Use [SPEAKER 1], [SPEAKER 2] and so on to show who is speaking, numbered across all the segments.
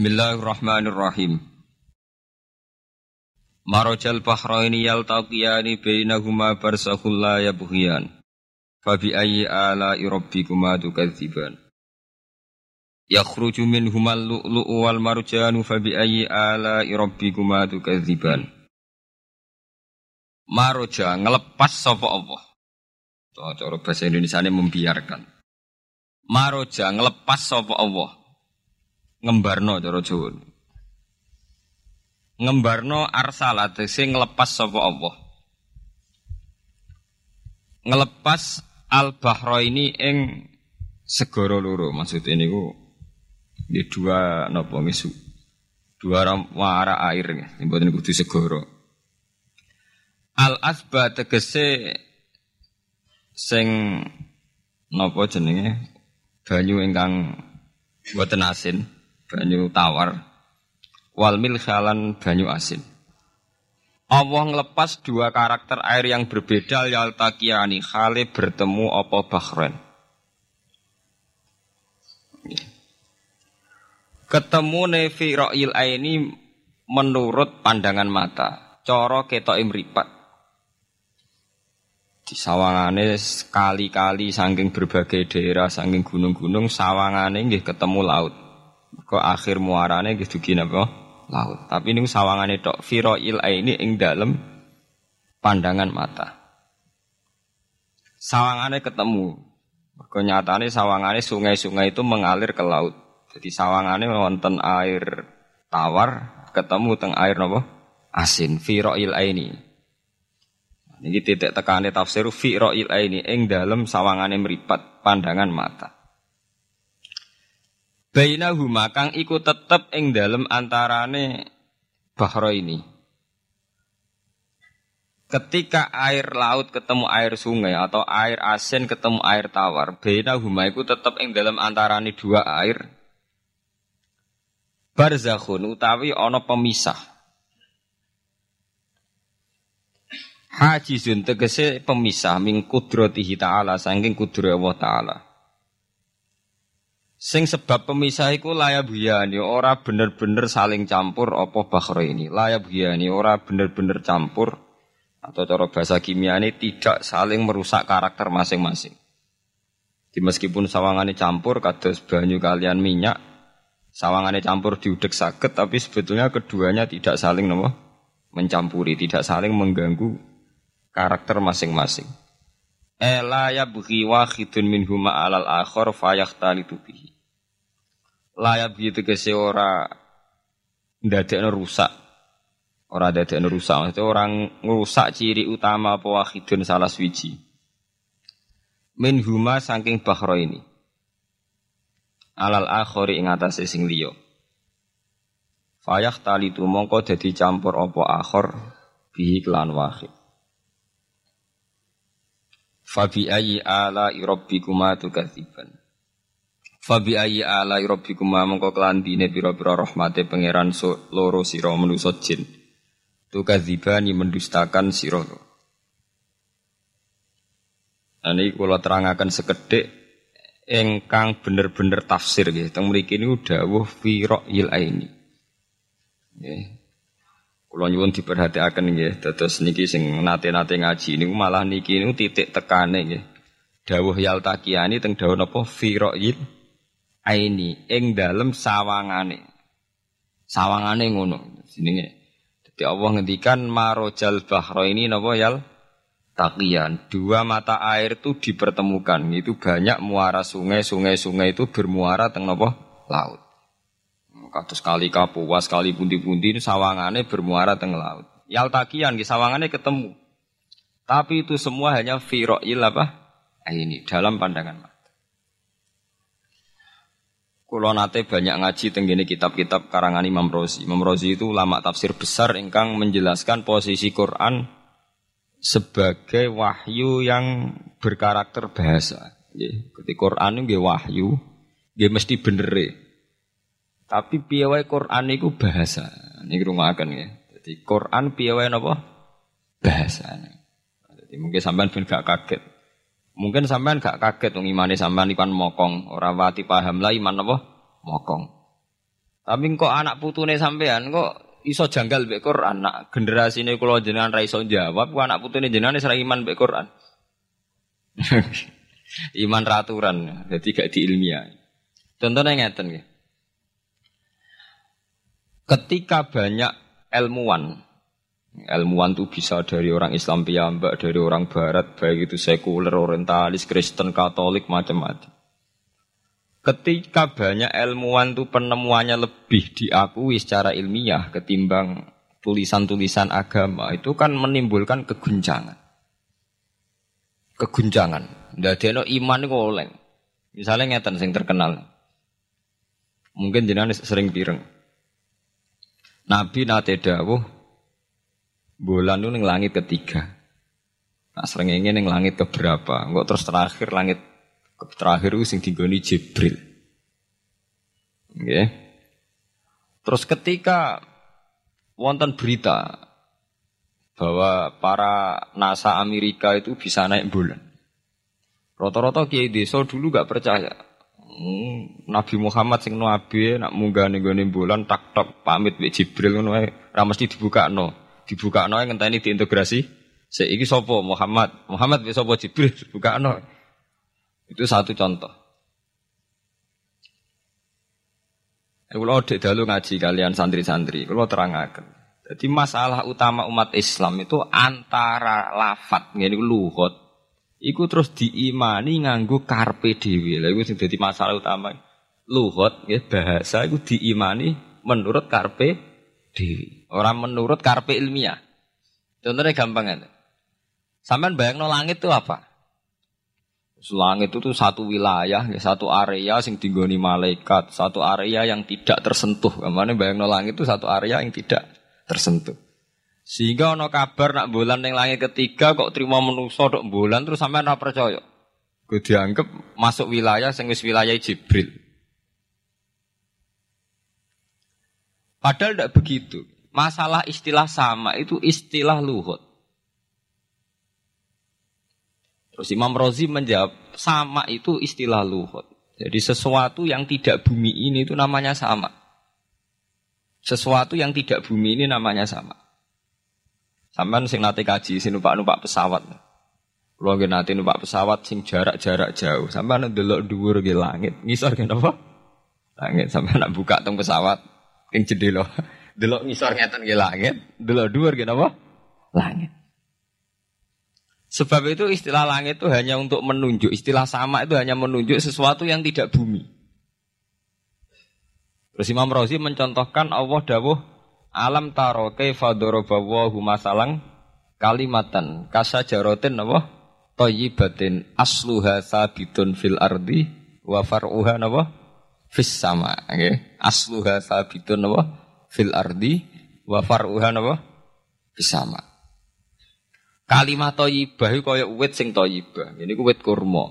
[SPEAKER 1] Bismillahirrahmanirrahim. Marajal bahraini yaltaqiyani bainahuma barzakhul la yabghiyan. Fabi ayyi ala'i rabbikuma tukadziban. Yakhruju minhumal lu'lu'u wal marjanu fabi ayyi ala'i rabbikuma tukadziban. Maroja ngelepas sapa Allah. Cara bahasa Indonesia ini membiarkan. Maroja ngelepas sapa Allah ngembarno cara Jawa. Ngembarno arsala tegese nglepas sapa Allah. Ngelepas al bahro ini ing segara loro maksud ini ku di dua napa ngisu dua wara air nggih mboten kudu segara. Al asba tegese sing napa jenenge banyu ingkang boten asin banyu tawar wal milhalan banyu asin. Allah ngelepas dua karakter air yang berbeda yaltakiani khale bertemu apa bahrain. Ketemu nevi ro'il ini menurut pandangan mata. Coro ketok imripat. Di sawangane sekali-kali saking berbagai daerah, saking gunung-gunung, sawangane nggih ketemu laut. Kok akhir muarane gitu gini apa? Laut. Tapi ini sawangane tok il ini ing dalem pandangan mata. Sawangane ketemu. Kok nyatane sawangane sungai-sungai itu mengalir ke laut. Jadi sawangane wonten air tawar ketemu teng air napa? Asin. il ini. Ini titik tekane tafsir il ini ing dalem sawangane meripat pandangan mata. Bainahuma kang iku tetep ing dalem antarane bahro ini. Ketika air laut ketemu air sungai atau air asin ketemu air tawar, bainahuma iku tetep ing dalem antarane dua air. Barzakhun utawi ana pemisah. Hajizun tegese pemisah ming kudratihi ta'ala saking kudrat Allah ta'ala. Sing sebab pemisah iku layab buyani ora bener-bener saling campur apa bakhro ini. Layab buyani ora bener-bener campur atau cara bahasa kimia ini tidak saling merusak karakter masing-masing. Di meskipun sawangannya campur kados banyu kalian minyak, sawangannya campur diudek sakit tapi sebetulnya keduanya tidak saling nopo mencampuri, tidak saling mengganggu karakter masing-masing. Ela ya bughi wahidun minhuma alal akhor fayahtalitu bihi. Layak begitu kese ora ndadekno rusak. Ora ndadekno rusak, maksudnya orang ngerusak ciri utama apa wahidun salah swiji. Minhuma saking bahro ini. Alal akhori ing atase sing liya. Fayahtalitu mongko dadi campur apa akhor bihi kelan wahid. Fabi ayi ala rabbikuma tukadziban. Fabi ayi ala rabbikuma mongko kelandine pira-pira rahmate pangeran so, loro sira manusa jin. Tukadzibani mendustakan sira. Ini kula terangaken sekedhik engkang bener-bener tafsir nggih. Teng mriki niku dawuh fi ra'yil aini. Nggih. Kula nyuwun diperhatiaken nggih, dados niki sing nate-nate ngaji niku malah niki niku titik tekane nggih. Dawuh yaltaqiani teng dawuh napa fira'il aini ing dalem sawangane. Sawangane ngono jenenge. Dadi Allah ngendikan marojal bahro ini napa yal taqiyan. Dua mata air itu dipertemukan. Itu banyak muara sungai, sungai-sungai itu bermuara teng napa laut. Kados kali kapuas, kali pundi-pundi ini sawangannya bermuara tengah laut. Yaltakian di sawangannya ketemu. Tapi itu semua hanya firo'il apa? Ini dalam pandangan. Kulo nate banyak ngaji tenggini kitab-kitab karangan Imam Rozi. Imam Rozi itu lama tafsir besar ingkang menjelaskan posisi Quran sebagai wahyu yang berkarakter bahasa. Ketika Quran itu wahyu, dia mesti bener tapi piye Quran itu bahasa. Niki rungokaken ya. Jadi Quran piye wae napa? Bahasa. Jadi mungkin sampean ben gak kaget. Mungkin sampean gak kaget wong imane sampean ikan mokong, ora wati paham lah iman napa? Mokong. Tapi kok anak putune sampean kok iso janggal mbek Quran. Nak generasine kula jenengan ra iso jawab, kok anak putune jenengan wis iman mbek Quran. iman raturan, jadi gak diilmiah. Contohnya ngeten nggih. Ketika banyak ilmuwan, ilmuwan itu bisa dari orang Islam piyambak, dari orang Barat, baik itu sekuler, orientalis, Kristen, Katolik, macam-macam. Ketika banyak ilmuwan itu penemuannya lebih diakui secara ilmiah ketimbang tulisan-tulisan agama, itu kan menimbulkan keguncangan. Keguncangan. Ndadekno iman itu oleng. Misalnya ngeten sing terkenal. Mungkin jenengan sering pireng. Nabi nate dawuh bulan itu ning langit ketiga. Nah ingin ning langit keberapa? Enggak terus terakhir langit terakhir itu sing digoni Jibril. Okay. Terus ketika wonten berita bahwa para NASA Amerika itu bisa naik bulan. Rata-rata kiai desa dulu gak percaya. Hmm, Nabi Muhammad sing nabi nak munggah ning bulan tak tok pamit mbek Jibril ngono ae ora mesti dibukakno. Dibukakno ngenteni diintegrasi. Seiki sapa Muhammad? Muhammad wis sapa Jibril dibukakno. Itu satu contoh. Eh, kalau dek dalu ngaji kalian santri-santri, kalau terangaken. Jadi masalah utama umat Islam itu antara lafat, ini luhut, iku terus diimani nganggo karpe dhewe. Lha iku sing dadi masalah utama. Luhut ya bahasa iku diimani menurut karpe dhewe. Orang menurut karpe ilmiah. Contohnya gampang ya. Sampean bayangno langit itu apa? Langit itu tuh satu wilayah, ya, satu area sing dinggoni malaikat, satu area yang tidak tersentuh. Ke mana bayangno langit itu satu area yang tidak tersentuh. Sehingga ono kabar nak bulan yang langit ketiga kok terima menuso dok bulan terus sampai ora percaya. Gue dianggap masuk wilayah sing wis wilayah Jibril. Padahal tidak begitu. Masalah istilah sama itu istilah luhut. Terus Imam Rozi menjawab sama itu istilah luhut. Jadi sesuatu yang tidak bumi ini itu namanya sama. Sesuatu yang tidak bumi ini namanya sama. Sampean sing nate kaji sing numpak-numpak pesawat. Kulo nggih nate numpak pesawat sing jarak-jarak jauh. Sampean ndelok dhuwur nggih langit. Ngisor napa? Langit sampean nak buka teng pesawat ing jendela. Delok ngisor. Ngeten nggih langit, delok dhuwur nggih napa? Langit. Sebab itu istilah langit itu hanya untuk menunjuk, istilah sama itu hanya menunjuk sesuatu yang tidak bumi. Terus Imam Razi mencontohkan Allah dawuh Alam taro kaifa darabawahu masalang kalimatan kasajarotin napa thayyibatin asluha sabitun fil ardi wa far'uha napa? Fis sama nggih. Asluha sabitun napa fil ardi wa far'uha napa fis sama Kalimat thayyibah kaya wit sing thayyibah ini ku wit kurma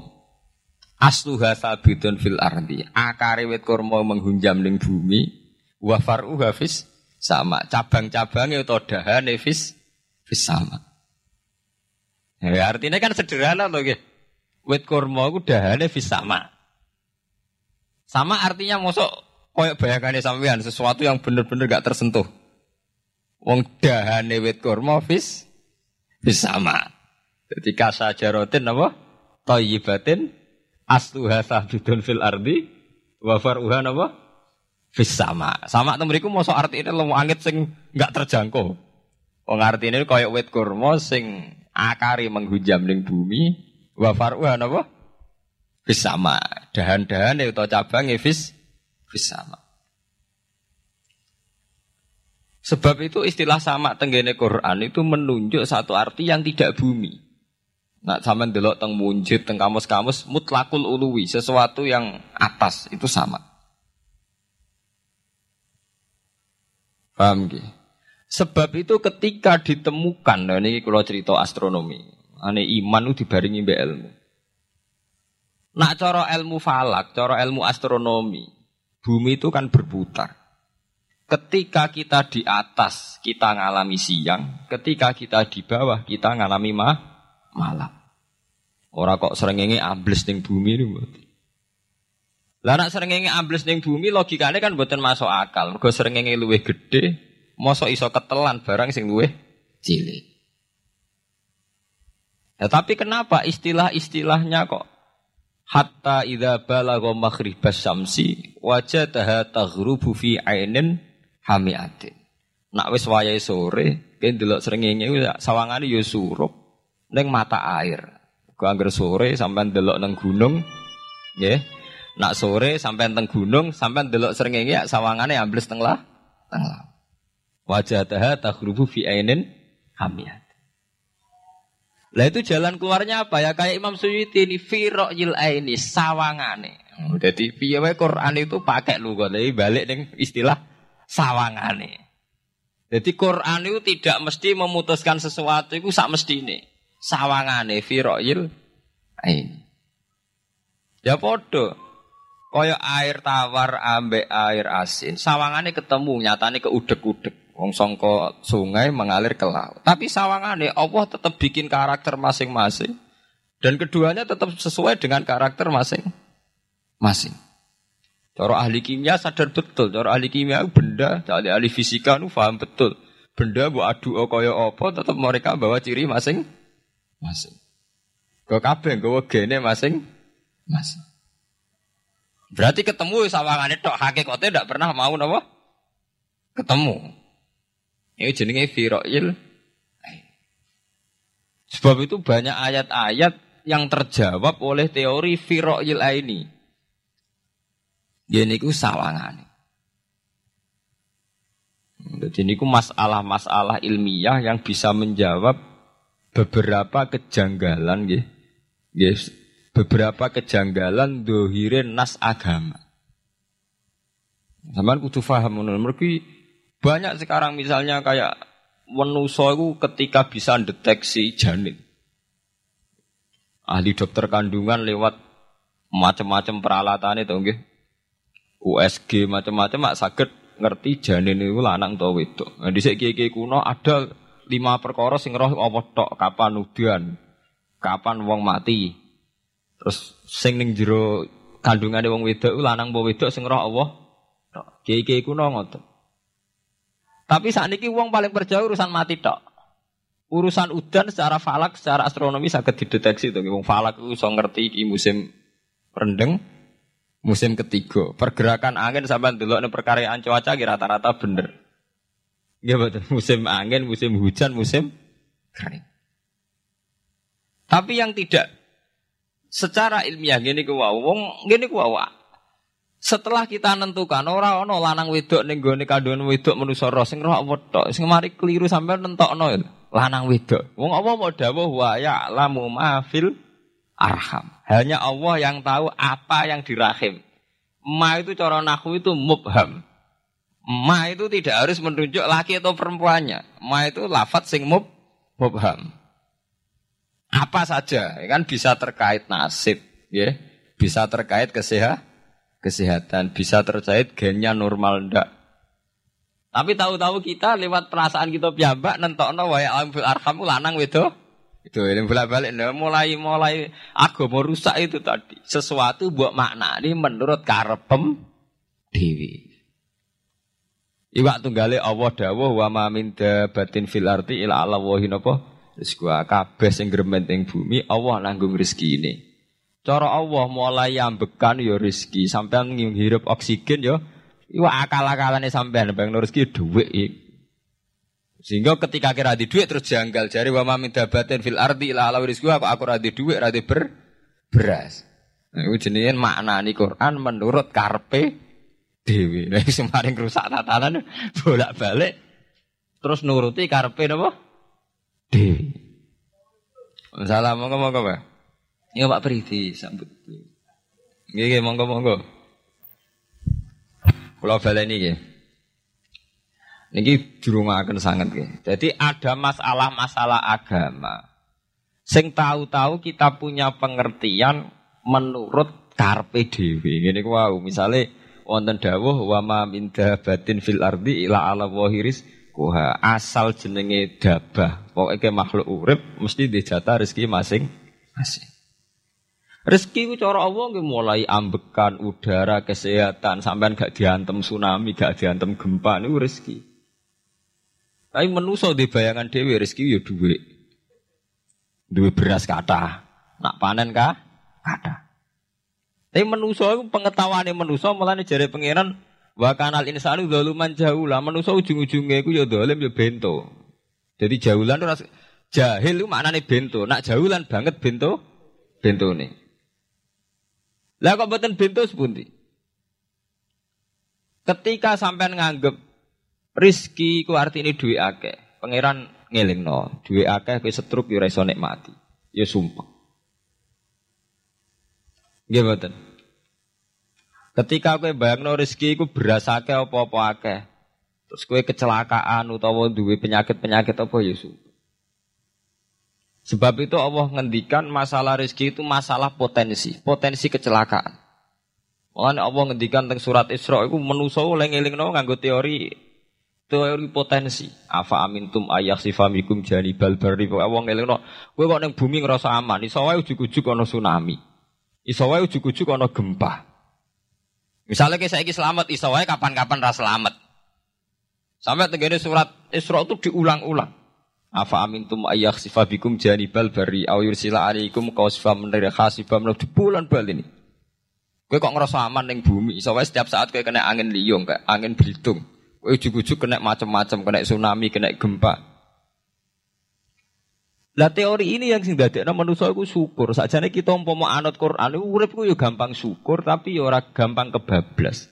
[SPEAKER 1] asluha sabitun fil ardi akare wit kurma menghunjam ning bumi wa far'uha fis sama. Cabang-cabangnya atau dahan fis fis sama. Ya, artinya kan sederhana loh, gitu. Wit kurma itu dahane fis sama. Sama artinya mosok koyok bayangannya sampean sesuatu yang benar-benar gak tersentuh. Wong dahane wit kurma fis sama. Jadi kasa jarotin apa? Toyibatin asluha sabidun fil ardi wa faruha apa? Fis sama. Sama itu mau arti ini lemu angin sing nggak terjangkau. Wong ini koyok wet kurma sing akari menghujam ning bumi wa faruha napa? Fis sama. Dahan-dahan itu cabang fis fis sama. Sebab itu istilah sama tenggene Quran itu menunjuk satu arti yang tidak bumi. Nah, sama delok teng munjid, teng kamus-kamus mutlakul uluwi, sesuatu yang atas itu sama. Paham gak? Sebab itu ketika ditemukan, nah ini kalau cerita astronomi, ane iman itu dibaringi be ilmu. Nak cara ilmu falak, cara ilmu astronomi, bumi itu kan berputar. Ketika kita di atas, kita ngalami siang. Ketika kita di bawah, kita ngalami ma malam. Orang kok sering ini ambles ning bumi ini. Lah nak srengenge ambles ning bumi logikane kan mboten masuk akal. Mergo srengenge luwih gedhe, mosok iso ketelan barang sing luwih cilik. Ya, tapi kenapa istilah-istilahnya kok hatta idza balagha maghribas syamsi wajadaha taghrubu fi ainin hamiatin. Nak wis wayahe sore, kene delok srengenge sawangane ya surup ning mata air. Kok anggere sore sampean delok nang gunung, nggih. Nak sore sampean teng gunung, sampean delok srengenge ya sawangane ambles teng lah, teng lah. Wajadaha taghrubu fi ainin hamiatin. Lah itu jalan keluarnya apa ya? Kayak Imam Suyuti ini yil aini sawangane. Jadi piye Quran itu pakai lugat tapi balik ning istilah sawangane. Jadi Quran itu tidak mesti memutuskan sesuatu itu sak mesti ini. Sawangane yil aini. Ya podo. Kaya air tawar ambek air asin. Sawangane ketemu nyatane keudek-udek. Wong songko sungai mengalir ke laut. Tapi sawangane Allah tetap bikin karakter masing-masing. Dan keduanya tetap sesuai dengan karakter masing-masing. Cara ahli kimia sadar betul, cara ahli kimia benda, cara ahli fisika nu paham betul. Benda bu adu kaya apa tetap mereka bawa ciri masing-masing. Gue kabeh gue gene masing-masing. Berarti ketemu sawangane tok hakikate ndak pernah mau napa? Ketemu. Ini jenenge firoil. Sebab itu banyak ayat-ayat yang terjawab oleh teori firoil ini. Jadi ku sawangan. Jadi ini masalah-masalah ilmiah yang bisa menjawab beberapa kejanggalan, beberapa kejanggalan dohirin nas agama. Sama kudu faham menurut banyak sekarang misalnya kayak menuso itu ketika bisa deteksi janin. Ahli dokter kandungan lewat macam-macam peralatan itu nggih. USG macam-macam mak sakit ngerti janin itu lanang atau wedok. Nah, di segi kuno ada lima perkara sing roh apa tok kapan udian, kapan wong mati. Terus sing ning jero kandungane wong wedok lanang apa wedok sing roh Allah. Kiai-kiai kuno ngoten. Tapi saat ini uang paling percaya urusan mati tok. Urusan udan secara falak, secara astronomi sangat dideteksi tuh. Uang falak itu so ngerti di musim rendeng, musim ketiga. Pergerakan angin sampai dulu nih perkaryaan cuaca rata-rata bener. Ya betul. Musim angin, musim hujan, musim kering. Tapi yang tidak secara ilmiah gini ku wong gini ku setelah kita nentukan ora ono lanang wedok ning gone kandungan wedok manusa roh sing roh apa tok sing mari keliru sampai nentokno ya. lanang wedok. Wong apa mau dawuh wa ya'lamu ma fil arham. Hanya Allah yang tahu apa yang di rahim. Ma itu cara nahu itu mubham. Ma itu tidak harus menunjuk laki atau perempuannya. Ma itu lafat sing mub mubham. Apa saja, kan bisa terkait nasib, ya. Bisa terkait kesehatan kesehatan, bisa terkait gennya normal ndak. Tapi tahu-tahu kita lewat perasaan kita piyambak nentokno wae alam fil arham lanang wedo. Itu ini bolak-balik nah, mulai mulai agama rusak itu tadi. Sesuatu buat makna ini menurut karepem dewi. Iwak tunggale Allah dawuh wa ma min batin fil arti ila Allah wa hinapa. Kabeh sing bumi Allah nanggung rezeki ini. Cara Allah mulai ambekan ya rezeki, sampean ngirup oksigen ya iwa akal-akalane sampean bang rezeki dhuwit Sehingga ketika kira di duit terus janggal jari wa mamin dabatin fil ardi ila ala apa aku radi duit radi ber beras. Nah, itu makna ini Quran menurut karpe dewi. Nah, semarin rusak tatanan bolak balik terus nuruti karpe apa? Dewi. Salam. Ya Pak Priti sambut. Nggih nggih monggo monggo. Kula baleni nggih. Niki dirungaken sangat nggih. Jadi ada masalah-masalah agama. Sing tahu-tahu kita punya pengertian menurut karpe dhewe. Ngene ku wau, misale wonten dawuh wa ma min batin fil ardi ila ala wahiris kuha asal jenenge dabah. Pokoke makhluk urip mesti dijatah rezeki masing-masing. Rezeki ku cara Allah nggih mulai ambekan udara, kesehatan, sampean gak diantem tsunami, gak diantem gempa niku rezeki. Tapi menuso di bayangan dewi rezeki ya duit. Duit beras kata. Nak panen kah? Kata. Tapi menuso itu pengetahuan menuso malah jari pangeran wa kanal insanu zaluman lah Menuso ujung-ujungnya itu ya dolim ya bento. Jadi jaulan itu jahil itu maknanya bento. Nak jaulan banget bento bento nih. Lah kok beten bento sepundi? Ketika sampai nganggep rizki ku arti ini duit akeh. Pangeran ngeling no, duit akeh kowe setruk yo iso nikmati. Ya sumpah. Nggih mboten. Ketika kowe bayangno rezeki iku beras akeh apa-apa akeh. Terus kowe kecelakaan utawa duwe penyakit-penyakit apa ya Sebab itu Allah ngendikan masalah rezeki itu masalah potensi, potensi kecelakaan. Mulane Allah ngendikan tentang surat Isra iku menusa oleh ngelingno nganggo teori teori potensi. Afa amintum ayah sifamikum jani balbari. Wong ngelingno kowe kok ning bumi ngerasa aman, iso wae ujug-ujug ana tsunami. Iso wae ujug-ujug ana gempa. Misalnya kayak saya selamat, iso wae kapan-kapan ras selamat. Sampai tegene surat Isra itu diulang-ulang. Afa amintum ayah sifabikum janibal bari aw yursila alaikum qawsifa menir khasifa di bulan bal ini. Kowe kok ngerasa aman ning bumi, wae setiap saat kowe kena angin liung, kayak angin belitung. Kowe ujug-ujug kena macam-macam, kena tsunami, kena gempa. Lah teori ini yang sing dadekno manusa iku syukur. Sakjane kita umpama anut Quran urip ku yo gampang syukur tapi yo ora gampang kebablas.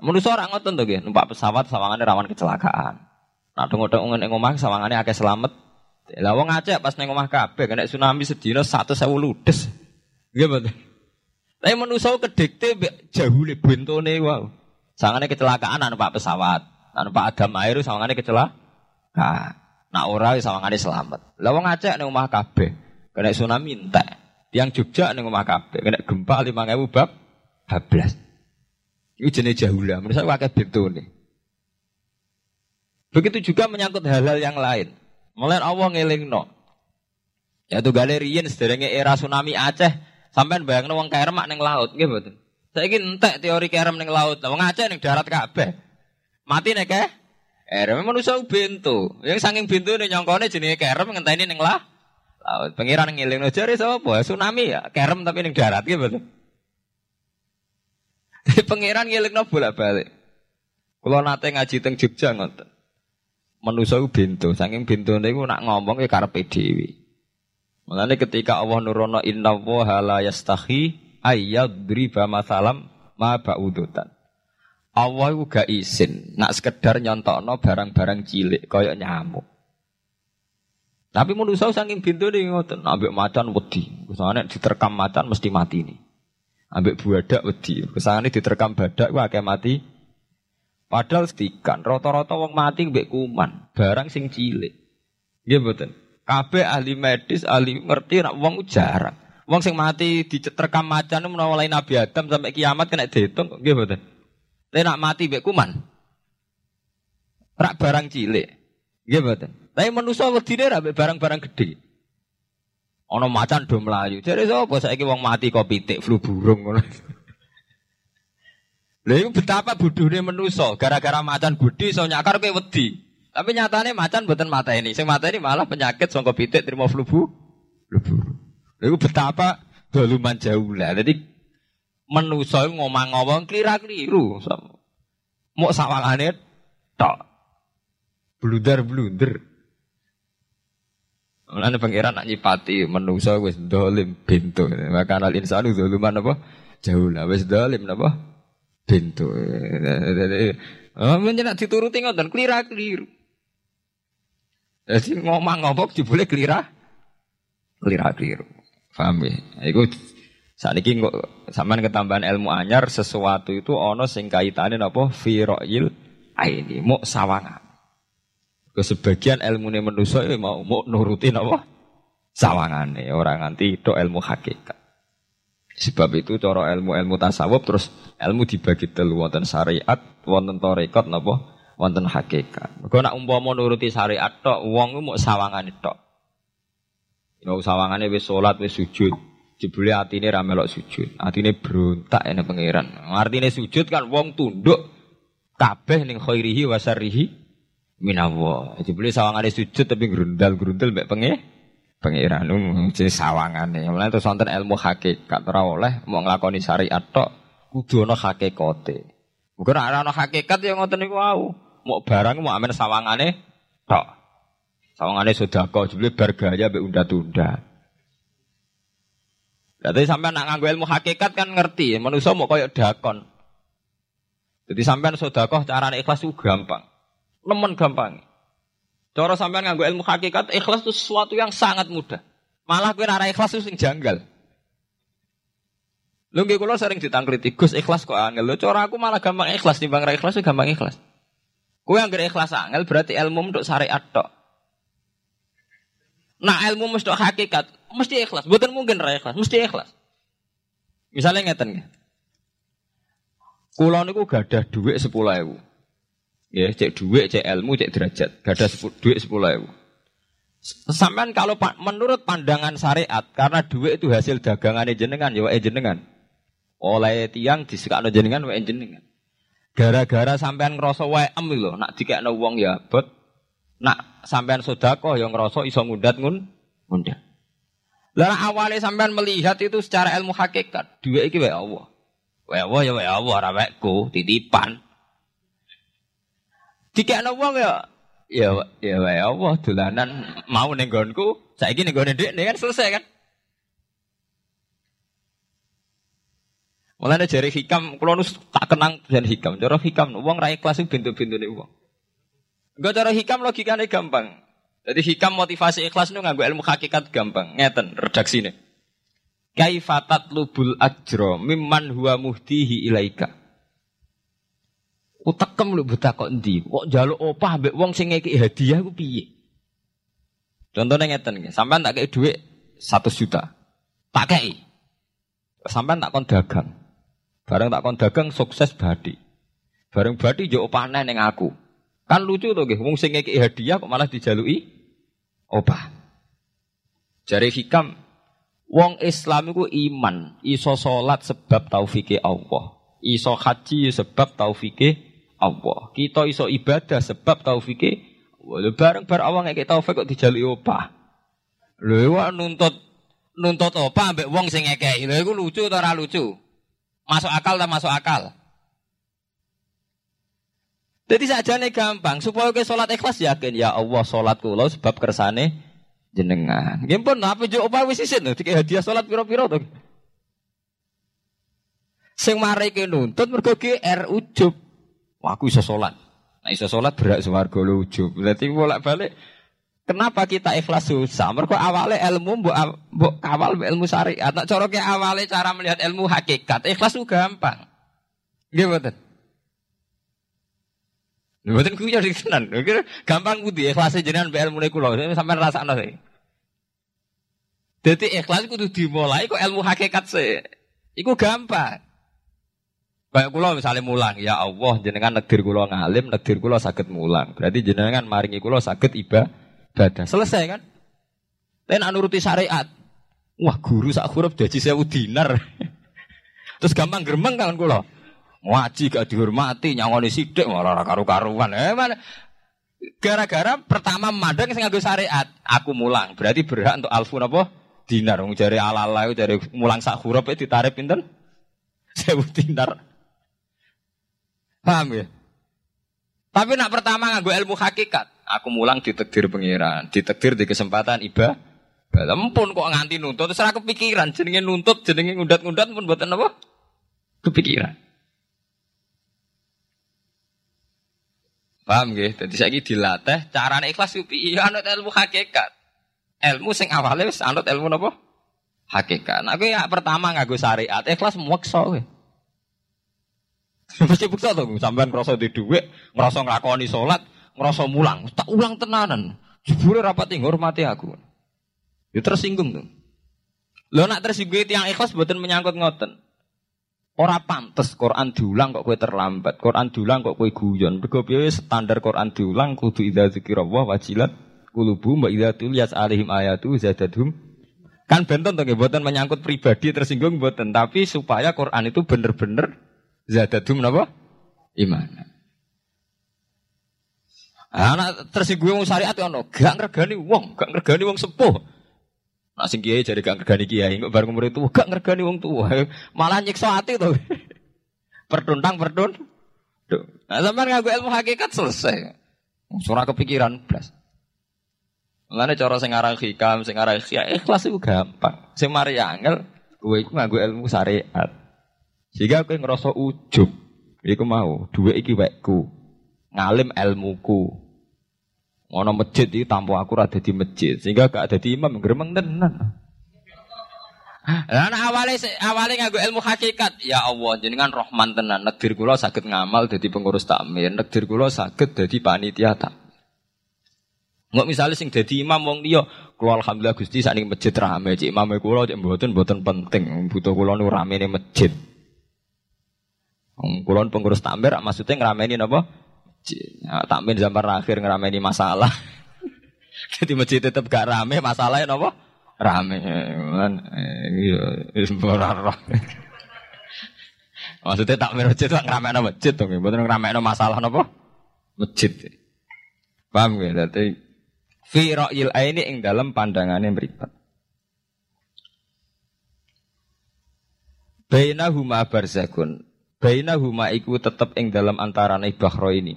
[SPEAKER 1] Manusa ora ngoten to nggih, numpak pesawat sawangane rawan kecelakaan. Nah dong-dong ning omah sawangane akeh selamat. Lah wong Aceh pas ning omah kabeh kena tsunami sedina 100.000 ludes. Nggih mboten. Tapi manusa kedikte jahule bentone wow. Sawangane kecelakaan numpak pesawat. Numpak agam air sawangane kecelakaan. Nak ora sawangane selamat. Lah wong Aceh ning omah kabeh kena tsunami entek. Tiang Jogja ning omah kabeh kena gempa 5000 bab 12. Itu jenis jahula. Menurut wakai nih. Begitu juga menyangkut hal-hal yang lain. Mulai Allah ngeling no. Ya tuh galerian sederenge era tsunami Aceh sampai bayang wong kerem neng laut, betul. Saya ingin entek teori kerem neng laut, wong Aceh neng darat kabeh. Mati nek eh? Erem manusia bento. Yang saking bento nih nyongkone jenenge kerem ngenteni ning lah. Laut pengiran ngiling jare sapa? Tsunami ya, kerem tapi ning darat gitu pengiran ngiling no bolak-balik. Kalau nate ngaji teng Jogja. Manusia bento, saking bento niku nak ngomong ke karepe dhewe. Mulane ketika Allah nurono inna wa la yastahi ayyadriba masalam ma ba'udutan. Allah itu gak izin nak sekedar nyontokno barang-barang cilik koyok nyamuk. Tapi manusia saking pintu nih ngoten, ambek macan wedi. Kesane diterkam macan mesti mati nih. Ambek buadak wedi. Kesane diterkam badak wah kayak mati. Padahal setikan rata-rata wong mati mbek kuman, barang sing cilik. Nggih mboten. Kabeh ahli medis, ahli ngerti nak wong jarang. Wong sing mati diterkam macan menawa lain Nabi Adam sampai kiamat kena dihitung nggih mboten. Tapi nak mati mbek kuman. Rak barang cilik. Nggih mboten. Tapi manusa wedine rak barang-barang gede. Ana macan do mlayu. Jare sapa saiki wong mati kok pitik flu burung ngono. Lha iku betapa bodohne manusa gara-gara macan gede iso nyakar kowe wedi. Tapi nyatane macan mboten mata ini. Sing mata ini malah penyakit sangka pitik terima flu bu. Lha iku betapa doluman jauh lah. Jadi menusa ngomong-ngomong klira-kliru. Mau sawangane tok. Blunder-blunder. Mulane pangeran nak nyipati menusa wis dolim bintu. Maka al insanu zaluman apa? Jauh lah wis dolim apa? Bintu. Oh, menjenak dituruti ngoten klira-kliru. Jadi ngomong-ngomong dibule klira klira-kliru. Paham ya? Iku saat ini sampean ketambahan ilmu anyar sesuatu itu ono sing kaitane napa fi ra'yil aini mau sawangan. Ke sebagian ilmu ini manusia ya mau mau nurutin apa sawangane orang nanti itu ilmu hakikat. Sebab itu cara ilmu-ilmu tasawuf terus ilmu dibagi telu wonten syariat, wonten tarekat napa wonten hakikat. Mergo nak umpama nuruti syariat tok wong mau sawangan tok. Ya sawangane wis salat wis sujud Jebule atine ra melok sujud, atine berontak ene pangeran. Artine sujud kan wong tunduk kabeh ning khairihi wa syarrihi minallah. Jebule sawangane sujud tapi grundal-grundal mbek penge pangeran jadi sawangane. Mulane terus wonten ilmu hakikat ora oleh mau nglakoni syariat tok kudu ana hakikate. Muga ora ana hakikat ya ngoten niku wau. Mau barang mau amen sawangane tok. Sawangane sedekah jebule bar gaya mbek unda-tunda. Jadi sampai nak nganggo ilmu hakikat kan ngerti, manusia mau koyok dakon. Jadi sampean sodakoh cara ikhlas itu gampang, nemen gampang. Cara sampean nganggo ilmu hakikat ikhlas itu sesuatu yang sangat mudah. Malah kue nara ikhlas itu sing janggal. Lu nggih kula sering ditangkliti, Gus ikhlas kok angel. Lho cara aku malah gampang ikhlas timbang ra ikhlas gampang ikhlas. Kowe anggere ikhlas angel berarti ilmu untuk syariat tok. Nah ilmu mesti hakikat, mesti ikhlas. Bukan mungkin raya ikhlas, mesti ikhlas. Misalnya ngeten ya. Kulo niku gadah sepuluh ewu. Ya, cek duit, cek ilmu, cek derajat. Gadah duit sepuluh ewu. Sampai kalau menurut pandangan syariat, karena duit itu hasil dagangan jenengan, ya jenengan. Oleh tiang disekakno jenengan, wae jenengan. Gara-gara sampean ngerasa wae em lho, nak dikekno wong ya bet, Nak sampean sodako yang ngerosok iso ngundat ngun ngundat. Lah awalnya sampean melihat itu secara ilmu hakikat, dua iki wae Allah. Wae Allah ya wae Allah wekku, titipan. Dikekno wong ya ya ya wae Allah dolanan mau ning nggonku, saiki ning nggone dhek kan selesai kan. Mulane jari hikam, kalau nus tak kenang dan hikam. Cara hikam, uang kelas itu bintu-bintu nih uang. Enggak cara hikam logikanya gampang. Jadi hikam motivasi ikhlas itu nganggo ilmu hakikat gampang. Ngeten redaksine. Kaifatat lubul ajro mimman huwa muhtihi ilaika. Utekem lu buta kok endi? Kok jaluk opah mbek wong sing ngeki hadiah ku piye? Contohnya ngeten nggih, sampean tak kei dhuwit 100 juta. Tak kei. Sampean tak kon dagang. Bareng tak kon dagang sukses badi. Bareng badi yo opahne ning aku. Kan lucu tuh nggih, wong sing ngekeki hadiah kok malah dijalui opah. Jari hikam wong Islam iku iman, iso salat sebab taufike Allah. Iso haji sebab taufike Allah. Kita iso ibadah sebab taufike Allah. Bareng bareng awang ngekeki taufik kok dijalui opah. Lho nuntut nuntut opah ambek wong sing ngekeki. Lho iku lucu atau ora lucu? Masuk akal tak masuk akal? Jadi saja nih gampang supaya ke sholat ikhlas yakin ya Allah sholat kulo sebab kersane jenengan. Gim pun apa jo apa wis isin tuh tiga hadiah sholat piro piro tuh. Sing mari nuntut mergo GR ujub. Wah aku iso sholat. Nah iso sholat berak swarga lu ujub. Berarti bolak balik. Kenapa kita ikhlas susah? Mergo awalnya ilmu mbok mbok kawal ilmu syariat. Nak ke awalnya cara melihat ilmu hakikat. Ikhlas tuh gampang. Gimana? Mboten kuwi ya. Gampang kudu ikhlas jenengan mbek ilmu kula. Sampeyan rasakno sih. Dadi ikhlas kudu dimulai kok ilmu hakikat sih. Iku gampang. Kayak kula misalnya mulang, ya Allah jenengan negdir kula ngalim, negdir kula sakit mulang. Berarti jenengan maringi kula sakit ibadah. Selesai kan? Tapi nak nuruti syariat. Wah guru sak huruf daji sewu dinar. Terus gampang geremeng kan kula. Ngaji gak dihormati, nyangoni sidik malah karu-karuan. Eh mana? Gara-gara pertama madang sing nganggo syariat, aku mulang. Berarti berhak untuk alfun apa? Dinar. Wong jare ala-ala jare mulang sak huruf ditarik pinten? Sewu dinar. Paham ya? Tapi nak pertama nganggo ilmu hakikat, aku mulang ditekdir pengiran, ditekdir di kesempatan ibadah. Lempun kok nganti nuntut, terus aku kepikiran jenenge nuntut, jenenge ngundat-ngundat pun buatan apa? Kepikiran. Paham nggih? Dadi saiki dilatih carane ikhlas ku piye? Ya anut ilmu hakikat. Ilmu sing awale wis anut ilmu napa? Hakikat. Nah, ya pertama nganggo syariat, ikhlas meksa kowe. Mesti bukti to, sampean ngrasa di dhuwit, ngrasa nglakoni salat, ngrasa mulang, tak ulang tenanan. Jebule rapat ngurmati aku. Ya tersinggung tuh. Lo nak tersinggung yang ikhlas buatan menyangkut ngoten. Ora pantes Quran diulang kok kowe terlambat. Quran diulang kok kowe guyon. Mergo standar Quran diulang kudu idza dzikrullah wajilat qulubu wa idza tuliyat alaihim ayatu zadadhum Kan benten tuh buatan menyangkut pribadi tersinggung buatan, tapi supaya Quran itu bener-bener zadadum napa? Iman. Anak tersinggung wong syariat ono, gak ngergani wong, gak ngergani wong sepuh. Nak sing kiai jadi gak ngergani kiai, kok bareng umur itu gak ngergani wong tua, malah nyiksa ati to. Pertuntang pertun. Nah, sampean ngaku ilmu hakikat selesai. Surah kepikiran blas. Mulane cara sing aran hikam, sing aran ikhlas itu gampang. Sing mari angel, kowe iku nganggo ilmu syariat. Sehingga kowe ngerasa ujub. Iku mau, duwe iki wekku. Ngalim ilmuku. Ngono masjid iki tanpa aku ora dadi masjid, sehingga gak dadi imam gremeng tenan. Lah awale awale nganggo ilmu hakikat, ya Allah jenengan Rahman tenan. Negdir kula saged ngamal dadi pengurus takmir, negdir kula saged dadi panitia tak. Nggak misalnya sing dadi imam wong liya, kula alhamdulillah Gusti sakniki masjid rame, cik imame kula cik mboten mboten penting, butuh kula nu ramene masjid. Kula pengurus takmir maksudnya ngrameni napa? Ya, takmir zaman akhir ngerameni masalah. Jadi masjid tetap gak rame, masalahnya napa? Rame. Kan iya roh. Maksudnya takmir masjid itu ngerameni masjid to, mboten ngerameni masalah napa? Masjid. Paham ya? Dadi fi ra'yil aini ing dalam pandangannya mripat. Bainahuma barzakun. Bainahuma iku tetep ing dalam antarane bahro ini.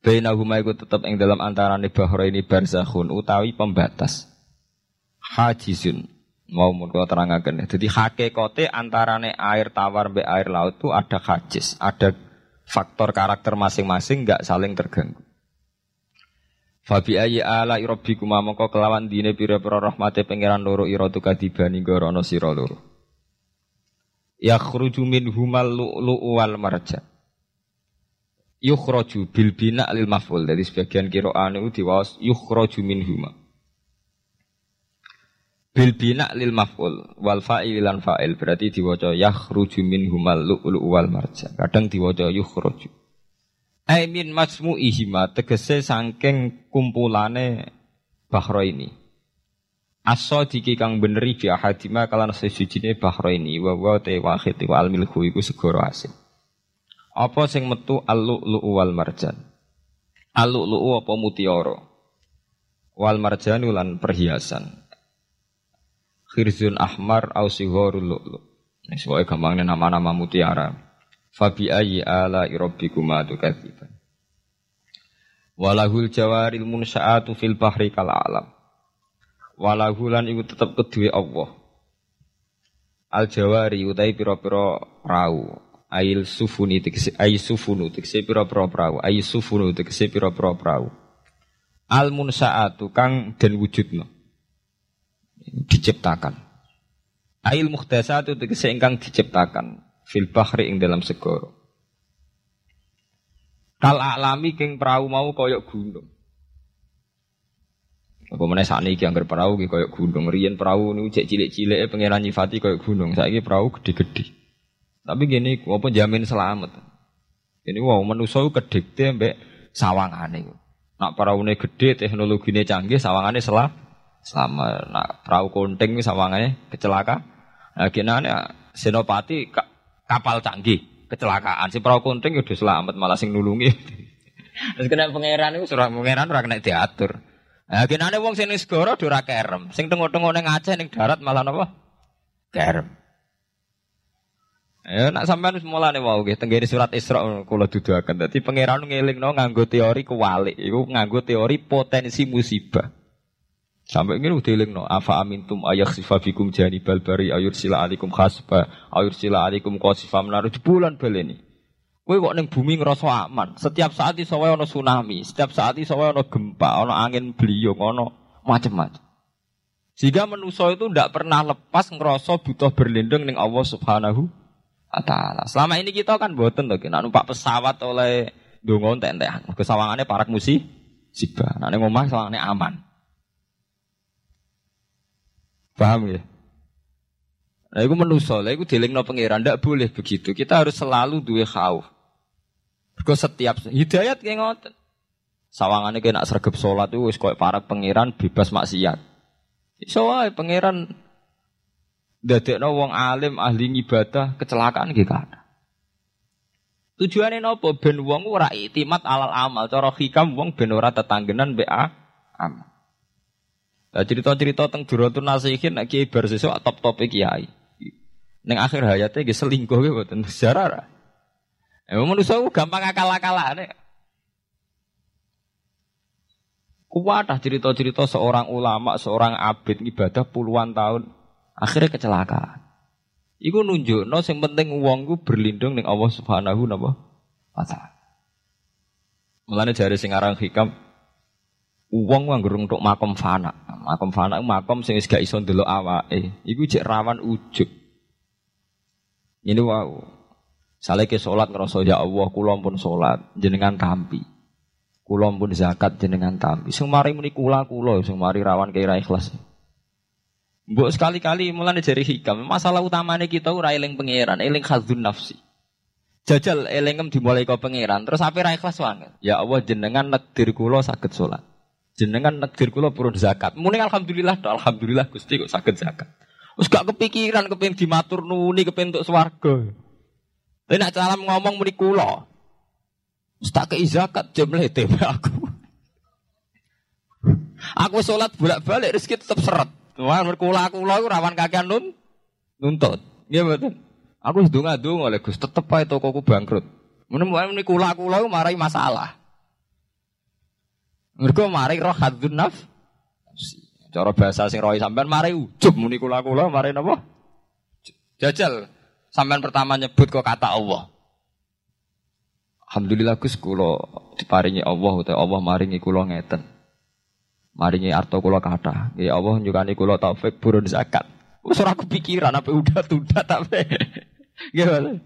[SPEAKER 1] Bainahuma iku tetep ing dalam antarane bahra ini barzakhun utawi pembatas. Hajizun. Mau mun kula terangaken. Dadi hakikate antarane air tawar be air laut itu ada hajiz, ada faktor karakter masing-masing nggak saling terganggu. Fabi ayi ala rabbikum mongko kelawan dine pira-pira rahmate pangeran loro ira tu kadibani gorono sira. Yakhruju minhumal lu'lu'u wal marjan yukhraju bil bina lil maf'ul. Jadi sebagian qira'ah itu diwaos yukhraju minhuma. Bil bina lil maf'ul wal fa'il lan fa'il berarti diwaca yakhruju minhumal lu'lu wal marjan. Kadang diwaca yukhraju. Ai min ihima tegese saking kumpulane bahro ini. Aso diki kang beneri bi ahadima kalan sesujine bahro ini wa te wahid wa al milku iku segoro asin. Apa sing metu al-lu'lu'u wal marjan? Al-lu'lu'u apa mutiara? Wal marjan lan perhiasan. Khirzun ahmar au sigharul lu'lu'. Nek pokoke gampangnya nama-nama mutiara. Fabi ayyi ala rabbikuma tukadziban. Walahul jawaril munsa'atu fil bahri kal alam. Walahulan iku tetep kedue Allah. Al jawari utai pira-pira rau ail sufuni tegese ay sufunu tegese pira-pira prau. Ay sufunu tegese pira-pira prau. Al munsaatu kang den wujudno. Diciptakan. Ail muhtasatu tegese ingkang diciptakan. Fil bahri ing dalam segoro kal alami king prau mau koyok gunung apa mana saat ini anggar perahu koyok gunung rian perahu ini cek cilik-cilik pengiran nyifati koyok gunung saya ini perahu gede-gede tapi gini, apa jamin selamat. Ini wow manusia kedikte mbek sawangane. Nak peraune gede, teknologinya canggih, sawangane selah selama nak perahu konting sawangane kecelaka. Nah, gini senopati kapal canggih kecelakaan si perahu konting ya udah selamat malah sing nulungi. Terus kena pangeran itu surah pangeran ora kena diatur. Nah, gini wong sing segoro ora kerem, sing tengok-tengok ning Aceh ning darat malah napa? Kerem. Ya nak sampean wis mulane wau nggih tenggene surat Isra kula duduaken. Dadi pangeran ngelingno nganggo teori kewalik, iku nganggo teori potensi musibah. Sampai ini udah no afa amintum ayak sifa bikum jani balbari ayur sila alikum khasba ayur sila alikum kosifa menaruh bulan baleni. Kowe kok neng bumi ngerasa aman. Setiap saat iso wae tsunami, setiap saat iso wae gempa, ono angin beliung, ono macam-macam. Sehingga manusia itu tidak pernah lepas ngerasa butuh berlindung neng Allah Subhanahu taala. Selama ini kita kan boten tuh, kita numpak pesawat oleh dongo entek-entekan. Kesawangannya parak musi sibah. Nah, ngomong sawangannya aman. Paham ya? Nah, itu menuso, lah itu no pengiran, tidak boleh begitu. Kita harus selalu dua khauf. Because setiap hidayat kayak ngoten. Sawangannya kayak nak sergap sholat itu wis koyo para pengiran bebas maksiat. Iso wae pangeran dadekno wong alim ahli ibadah kecelakaan nggih kathah. Tujuane napa ben wong ora itimat alal amal, cara hikam wong ben ora tetanggenan mbek amal. Lah cerita-cerita teng Duratun Nasihin nek kiai bar sesuk top-top kiai. Ning akhir hayate nggih selingkuh nggih mboten sejarah. Emang manusia gampang akal-akalane. Kuatah cerita-cerita seorang ulama, seorang abid ibadah puluhan tahun, akhirnya kecelakaan. Iku nunjuk, no, yang penting uang gue berlindung dengan Allah Subhanahu wa taala. Mulane jari sing aran hikam, Uang nganggo untuk makom fana. Makom fana makom sing gak iso ndelok awake. Iku cek rawan ujug. Ini wow. Sale ke salat ngrasa ya Allah kula pun salat jenengan tampi. Kula pun zakat jenengan tampi. Sing mari muni kula kula mari rawan kira ikhlas. Mbok sekali-kali mulane jari hikam, masalah utamanya kita ora eling pangeran, eling khadzun nafsi. Jajal elingem dimulai kau pangeran, terus apa ra ikhlas banget. Ya Allah jenengan nekdir kula saged salat jenengan negir kula purun zakat. Muni alhamdulillah, alhamdulillah Gusti kok saged zakat. Wis gak kepikiran kepengin dimatur nuni kepengin untuk swarga. Tapi nak salam ngomong muni kula. Tak kei zakat jam lete aku. aku sholat bolak-balik rezeki tetap seret. Wah, kula kula aku rawan kakean nun nuntut. Nggih mboten. Aku wis donga-donga oleh Gus tetep ae tokoku bangkrut. Muni kula kula marai masalah. Mergo mari roh hadzun naf. Cara bahasa sing rohi sampean mari ujub muni kula-kula mari napa? Jajal sampean pertama nyebut kok kata Allah. Alhamdulillah Gus kula diparingi Allah utawa Allah maringi kula ngeten. Maringi arto kula kata. Ya Allah nyukani kula taufik burun zakat. Wis ora kepikiran apa udah tudah tapi. Gimana?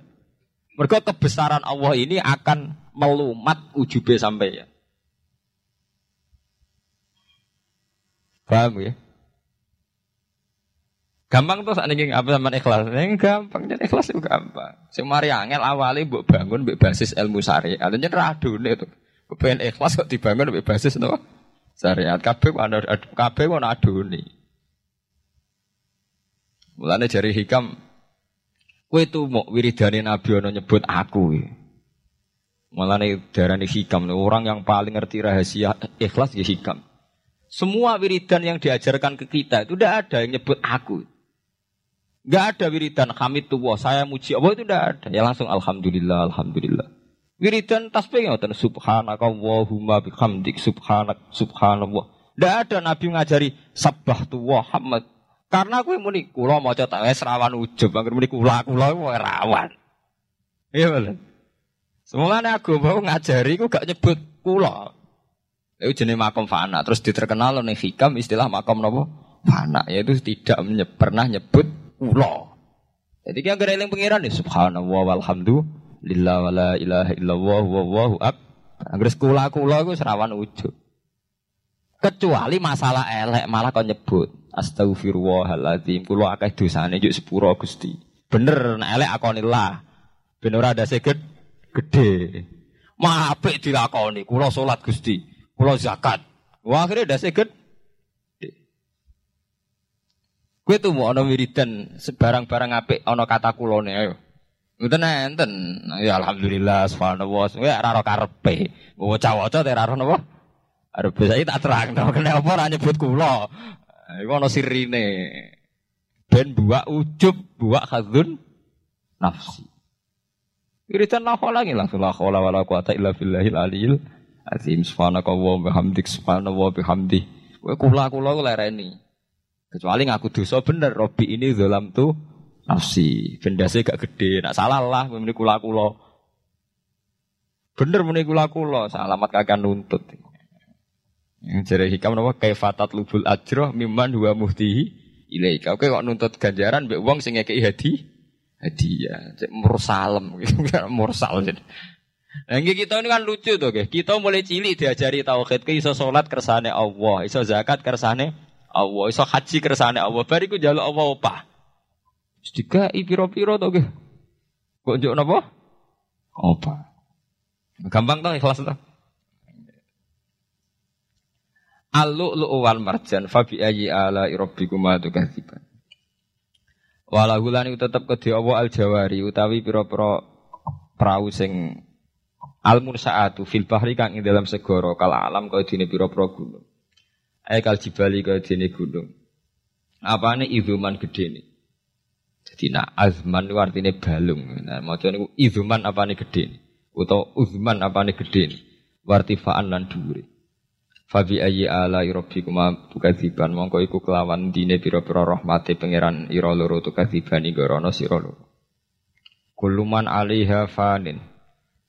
[SPEAKER 1] Mergo kebesaran Allah ini akan melumat ujube sampai ya. Paham ya? Gampang tuh saat ini apa sama ikhlas? Yang gampang jadi ikhlas itu gampang. Semari angel awalnya buat bangun buat basis ilmu syariat. Adanya radune itu. Kepengen ikhlas kok dibangun buat basis itu syariat. Kabeh mana kabeh mana adune. Mulane jari hikam, kue tuh mau wiridani Nabi ono nyebut aku. Mulane darani hikam, orang yang paling ngerti rahasia ikhlas ya hikam. Semua wiridan yang diajarkan ke kita itu tidak ada yang nyebut aku. Gak ada wiridan hamid tuwa, saya muji Allah itu tidak ada. Ya langsung alhamdulillah, alhamdulillah. Wiridan tasbih ngoten subhanaka Allahumma bihamdik subhanak subhanallah. Tidak ada nabi ngajari sabah tuwa hamad. Karena aku muni kula maca tak wis rawan ujub, angger muni kula kula rawan. Iya bener. Aku mau ngajari aku gak nyebut kula. Itu jenis makom fana. Terus diterkenal oleh hikam istilah makom nopo fana. Yaitu tidak pernah nyebut ulo. Jadi kita gereling pengiran nih. Subhanallah walhamdulillah wa la ilaha illallah wallahu ab. Anggere kula kula iku serawan ujug. Kecuali masalah elek malah kau nyebut astagfirullahaladzim kula akeh dosane juk sepuro Gusti. Bener nek elek akonillah. Ben ora ada seged gede. Mah apik dilakoni kula salat Gusti. Pulau zakat. Wah akhirnya udah seket. Gue tuh mau ono wiridan sebarang-barang apik ono kata kulone ayo. Ngeten enten. Ya alhamdulillah subhanallah. Ya ora ora karepe. Waca-waca teh ora napa? Arep saya tak terang kena apa ora nyebut kula. Iku ono sirine. Ben buak ujub, buak khadzun nafsi. Wiridan la lagi langsung la haula wala quwata illa billahil aliyil Azim subhanakallah bihamdik subhanallah bihamdi. Kowe kula-kula ku lereni. Kecuali ngaku dosa bener, Robi ini dalam tuh nafsi. Benda saya gak gede, nak salah lah muni kula-kula. Bener muni kula-kula, salamat kagak nuntut. Yang jadi hikam nama kaifatat lubul ajroh mimman dua muhtihi ilaika. Oke kok nuntut ganjaran mbek wong sing ngekeki hadi hadiah. Cek mursalem mursal jadi. Nah, kita ini kan lucu tuh. Kita mulai cilik diajari tauhid, ke iso salat kersane Allah, iso zakat kersane Allah, iso haji kersane Allah. Bariku jaluk Allah apa? Sedika piro-piro tuh, guys. Kok njuk napa? Apa? Gampang tuh ikhlas tuh. Alu lu wal marjan fabi ayi ala rabbikuma tukadziban. Walahu lan tetep kedhe Allah al jawari utawi pira-pira prau sing al mursaatu fil bahri kang ing dalam segara kal alam kaya dene pira-pira gunung. Ae kal jibali kaya dene gunung. Apane izuman gedene. Jadi nak azman itu artinya balung. Nah, mau niku izuman apane gedene. Utawa uzman apane gedene. Wartifaan lan dhuwure. Fabi ayyi ala rabbikuma tukadziban mongko iku kelawan dine pira-pira rahmate pangeran ira loro tukadziban ing rono sira loro. Kuluman alaiha fanin.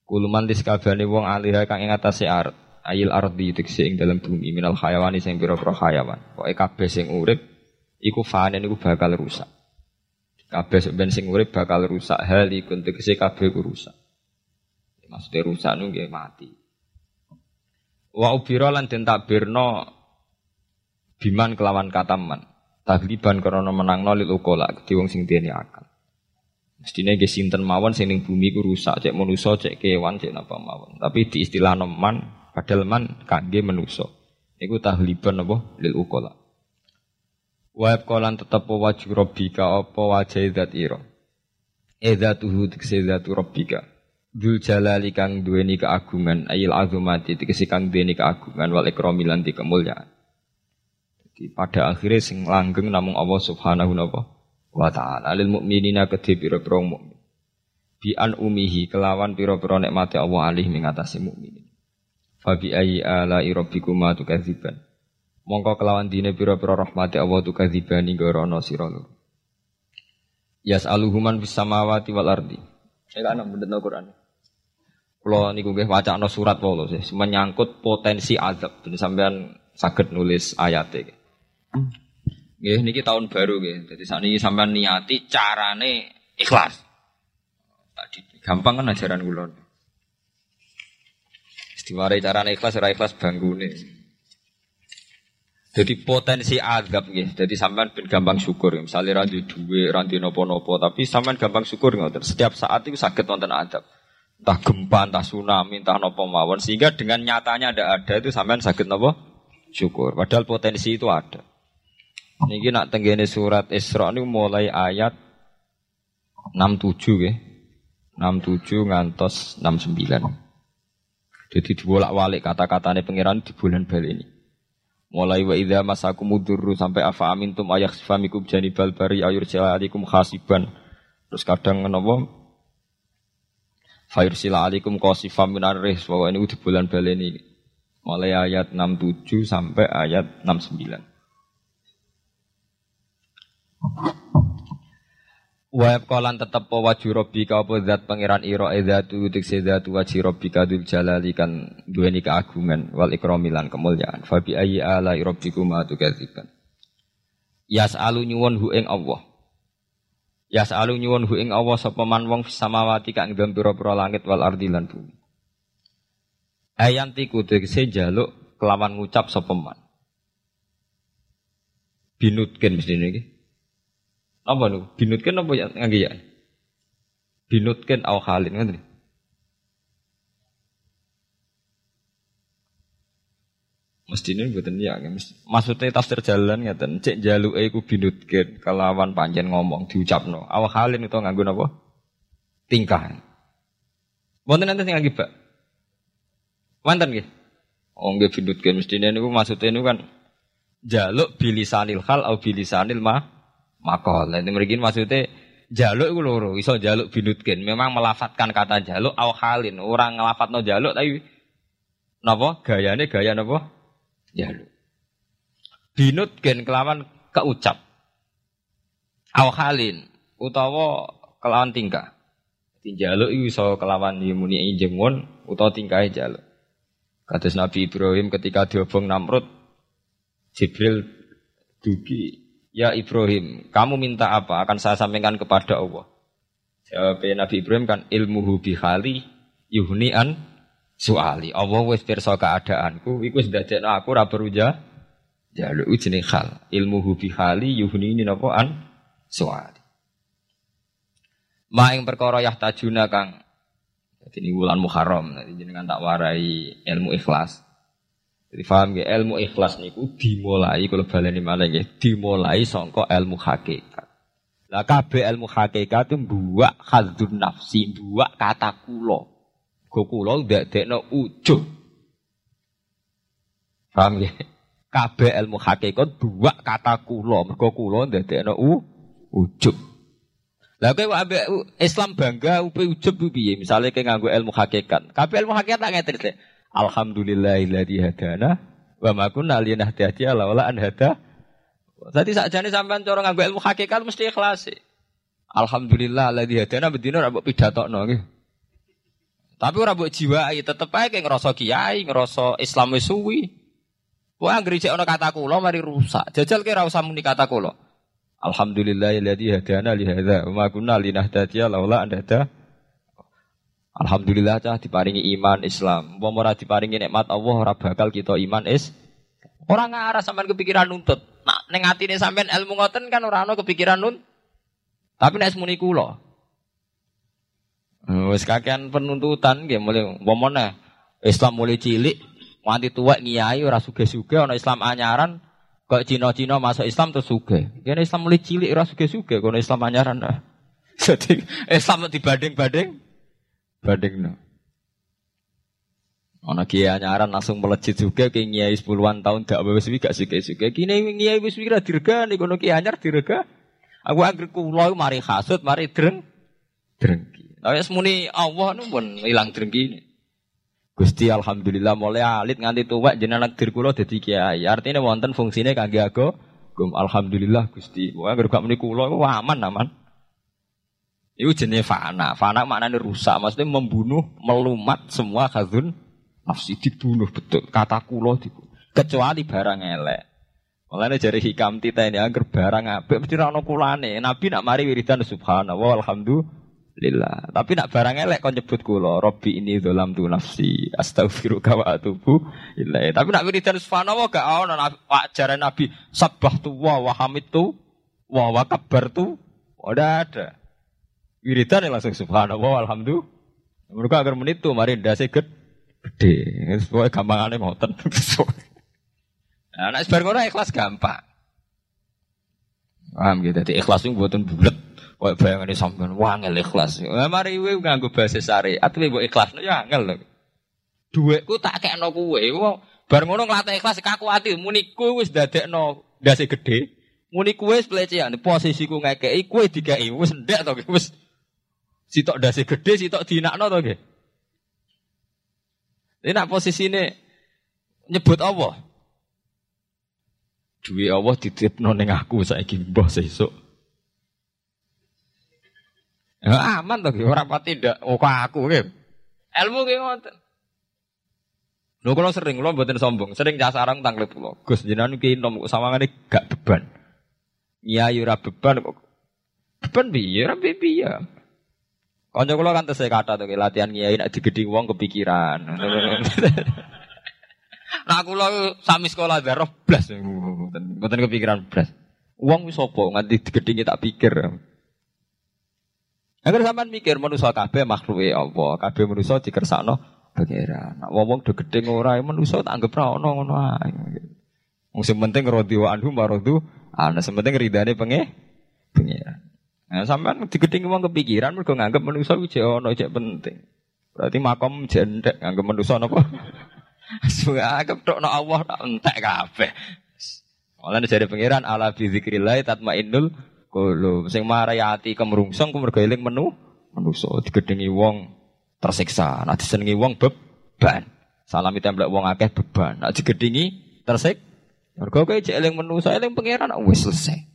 [SPEAKER 1] Kuluman diskabane wong alaiha kang ing atase art. Ayil ardi tekse ing dalam bumi minal hayawani sing pira-pira hayawan. Pokoke kabeh sing urip iku fanin iku bakal rusak. Kabeh ben sing urip bakal rusak hal iku tegese kabeh rusak. Maksudnya rusak nu mati. Wa ubira lan den takbirno biman kelawan kataman. Tagliban krana menangno lil ukola kedhi wong sing dene akal. Mestine nggih sinten mawon sing bumi ku rusak, cek manusa, cek kewan, cek napa mawon. Tapi di istilah man, padahal man kangge manusa. Iku tahliban apa lil ukola. Wa kolan tetep wajib rabbika apa wajah zat ira. Edzatuhu tikse zatu. Dul jalali kang duweni keagungan ayil azumati tegese kang duweni keagungan wal ikrami lan kemuliaan. Jadi pada akhirnya sing langgeng namung Allah Subhanahu wa taala lil mukminina kedhe pira-pira mukmin. Bi an umihi kelawan pira-pira nikmate Allah alih ing atase mukminin. Fa bi ayyi ala rabbikuma tukadziban. Mongko kelawan dine pira-pira rahmate Allah tukadzibani gorono sira loro. Yas'aluhuman bis samawati wal ardi. Saya kan bener Quran. Kalau niku nggih wacana surat wae sih, menyangkut potensi azab. Ben sampean saged nulis ayat. Nggih niki tahun baru nggih. Dadi sakniki sampean niati carane ikhlas. Tadi gampang kan ajaran kula. Istiware carane ikhlas ora ikhlas banggune. Jadi potensi azab nggih. Jadi sampean ben gampang syukur. Misalnya ra duwe, ra napa-napa, tapi sampean gampang syukur ngoten. Setiap saat itu sakit wonten azab entah gempa, entah tsunami, entah nopo mawon. Sehingga dengan nyatanya ada ada itu sampean sakit nopo syukur. Padahal potensi itu ada. Ini nak tenggene surat Isra ini mulai ayat 67 ya. 67 ngantos 69. Jadi dibolak-balik kata-katanya pangeran di bulan bal ini. Mulai wa idza masakumudurru sampai afa amintum ayak sifamikum janibal bari ayur alaikum khasiban. Terus kadang nopo Fairsila alaikum qasifam minar rihs. Bahwa ini di bulan balen ini. Mulai ayat 67 sampai ayat 69. Wa kolan tetep waju rabbika apa zat pangeran ira zatu utik zatu waji rabbika dul jalali kan duweni keagungan wal ikrami lan kemuliaan. Fa bi ayyi ala rabbikuma tukadziban. Yas'alu nyuwun hu ing Allah. Ya selalu nyuwun hu ing Allah sapa man wong samawati kang dalem pira-pira langit wal ardi lan bumi. Ayanti kudu jaluk kelawan ngucap sapa man. Binutken mesti niki. Apa niku? Binutken apa ya ngangge ya? Binutken au halin ngoten. Mesti ini buatan ya, maksudnya tafsir jalan dan cek jalu iku binutkin kelawan panjen ngomong diucapno. Awal halin itu nganggo apa? Tingkah. Wonten nanti sing pak. Mantan gitu. Oh nggih binutkin mesti ini maksudnya ini kan jaluk bilisanil hal atau bilisanil ma makol. Nanti mriki maksudnya jaluk itu loro, iso jaluk binutkin. Memang melafatkan kata jaluk au halin. Orang ngelafatno jaluk tapi napa gayane gaya napa? Ya lu. Binut gen kelawan keucap. Awhalin utawa kelawan tingkah. Tinjaluk iku iso kelawan yumuni jengon utawa tingkah jaluk. Kados Nabi Ibrahim ketika diobong Namrud Jibril dugi, "Ya Ibrahim, kamu minta apa? Akan saya sampaikan kepada Allah." Jawab Nabi Ibrahim kan ilmuhu bihali yuhnian soali. Allah wis pirsa keadaanku, iku wis dadekno aku ora perlu ja jaluk jeneng hal. Ilmu hubi hali yuhni ini napa an soali. Ma ing perkara yahtajuna kang dadi ini wulan Muharram, dadi jenengan tak warai ilmu ikhlas. Jadi paham ya ilmu ikhlas niku dimulai kalau baleni malah ya dimulai songko ilmu hakikat. Lah kabeh ilmu hakikat itu buak hadzun nafsi, buak kata kulo. Go kulo ndadekno ujug. Paham ya? Kabeh ilmu hakikat buak kata kulo, mergo kulo ndadekno u ujug. Lah kowe ambek Islam bangga upe ujug piye? Misale kowe nganggo ilmu hakikat. Kabeh ilmu hakikat tak ngeten Alhamdulillahilladzi hadana wa ma kunna linahtadiya laula an hada. Dadi sakjane sampean cara nganggo ilmu hakikat mesti ikhlas. Alhamdulillah alladzi hadana bedino ora mbok pidatokno nggih. Tapi ora mbok jiwai tetep ae ngrasa kiai, ngrasa Islam wis suwi. Wah cek ana kata kula mari rusak. Jajal ki ora usah muni kata kula. Alhamdulillahilladzi hadana li hadza wa ma kunna linahtadiya laula an hada. Alhamdulillah cah diparingi iman Islam. Wong ora diparingi nikmat Allah ora bakal kita iman is. Orang ngarah sampean kepikiran nuntut. Nah, ning atine sampean ilmu ngoten kan ora ana kepikiran nuntut. Tapi nek muni kula. Wis kakean penuntutan nggih mulai pomone Islam mulai cilik nganti tuwek ngiyai ora suge-suge ana Islam anyaran kok Cina-Cina masuk Islam terus suge. Kene Islam mulai cilik ora suge-suge kono Islam anyaran. Jadi Islam dibanding-banding bandingno. Ana kiai anyaran langsung melejit juga ke kiai sepuluhan tahun gak wis gak suke-suke. Kini kiai wis kira dirgani kono kiai anyar dirga. Aku anggere kula mari hasud, mari dreng drengki. Lah wis muni Allah nu pun ilang drengki. Gusti alhamdulillah mulai alit nganti tuwek jenengan dir kula dadi kiai. Artinya wonten fungsine kangge aku. Gum alhamdulillah Gusti. Anggere gak muni kula aman aman. Itu jenis fana. Fana maknanya rusak. Maksudnya membunuh, melumat semua khazun nafsi dibunuh betul. Kata kulo dibunuh. Kecuali barang elek. Mulanya jari hikam tita ini agar barang apik mesti rano kulane. Nabi nak mari wiridan subhanallah alhamdulillah. Tapi nak barang elek kau nyebut kulo. Robbi ini dalam tu nafsi. Astaghfiruka wa atubu. Tapi nak wiridan subhanallah gak ono ajaran Nabi sabah tu wa wa hamid tu wa wa tu. Ada. Wiridan langsung subhanallah alhamdulillah. Mereka agar menit tuh mari ndase gede. Pokoke gampangane ngoten. Nah, nek sebar ikhlas gampang. Paham gitu. Jadi ikhlas itu buatan bulat. Kayak bayangane sampean wangel ikhlas. Nah, mari kowe nganggo bahasa syariat kowe mbok ikhlas ya angel lho. Dhuwitku tak kekno kowe. Bar ngono nglatih ikhlas kakuati muni kowe wis dadekno ndase gede. Muni kowe pelecehan posisiku ngekeki kowe dikeki wis ndek to wis sitok dasi gede sitok dinakno to nggih. Ini nak posisine nyebut Allah. Duwe Allah dititipno ning aku saiki mbah sesuk. Ya aman to ora pati oh aku nggih. Ilmu ki ngoten. Lho kalau sering, lo mboten sombong, sering jasarang tanglet kula. Gus jenengan ki nom sawangane gak beban. Iya ora beban kok. Beban piye? Ora piye. Kanca kula kan tesih kata to latihan kiai nek digedhi wong kepikiran. Nah kula sami sekolah darah blas mboten kepikiran blas. Wong wis sapa nganti digedhingi tak pikir. Agar sampean mikir manusa kabeh makhluke Allah, kabeh manusa dikersakno pangeran. Nek wong do gedhe ora manusa tak anggap ra ono ngono ae. Wong sing penting radhi wa anhum maradu, ana sing penting ridane penge pangeran. Nah, sampean digedhe wong kepikiran mergo nganggep manusa ku jek ono jek penting. Berarti makom jendek nganggep manusa napa? Anggap tok Allah tak entek kabeh. Malah dari pangeran ala bi zikrillah tatmainnul qulub. Sing marai ati kemrungsung ku mergo eling menu manusa digedhengi wong tersiksa. Nek disenengi wong beban. Salam templek wong akeh beban. Nek digedhengi tersik mergo kowe jek eling manusa eling pangeran wis selesai.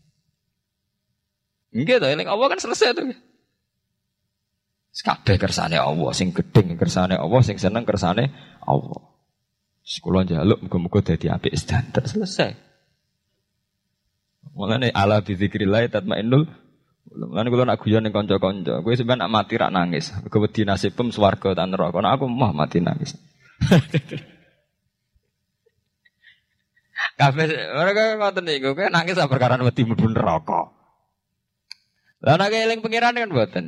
[SPEAKER 1] Nggih to eling Allah kan selesai tuh. Kabeh kersane Allah, sing gedeng kersane Allah, sing seneng kersane Allah. Sekolah jaluk muga-muga dadi apik sedanten selesai. Mulane ala bi zikrillah tatmainnul Mulane kula nak guyon ning kanca-kanca, kowe sampeyan nak mati rak nangis. Mergo wedi nasibem swarga ta neraka. Nek aku mah mati nangis. Kabeh ora ngoten niku, kowe nangis perkara wedi mlebu neraka. Lah nek eling pangeran kan mboten.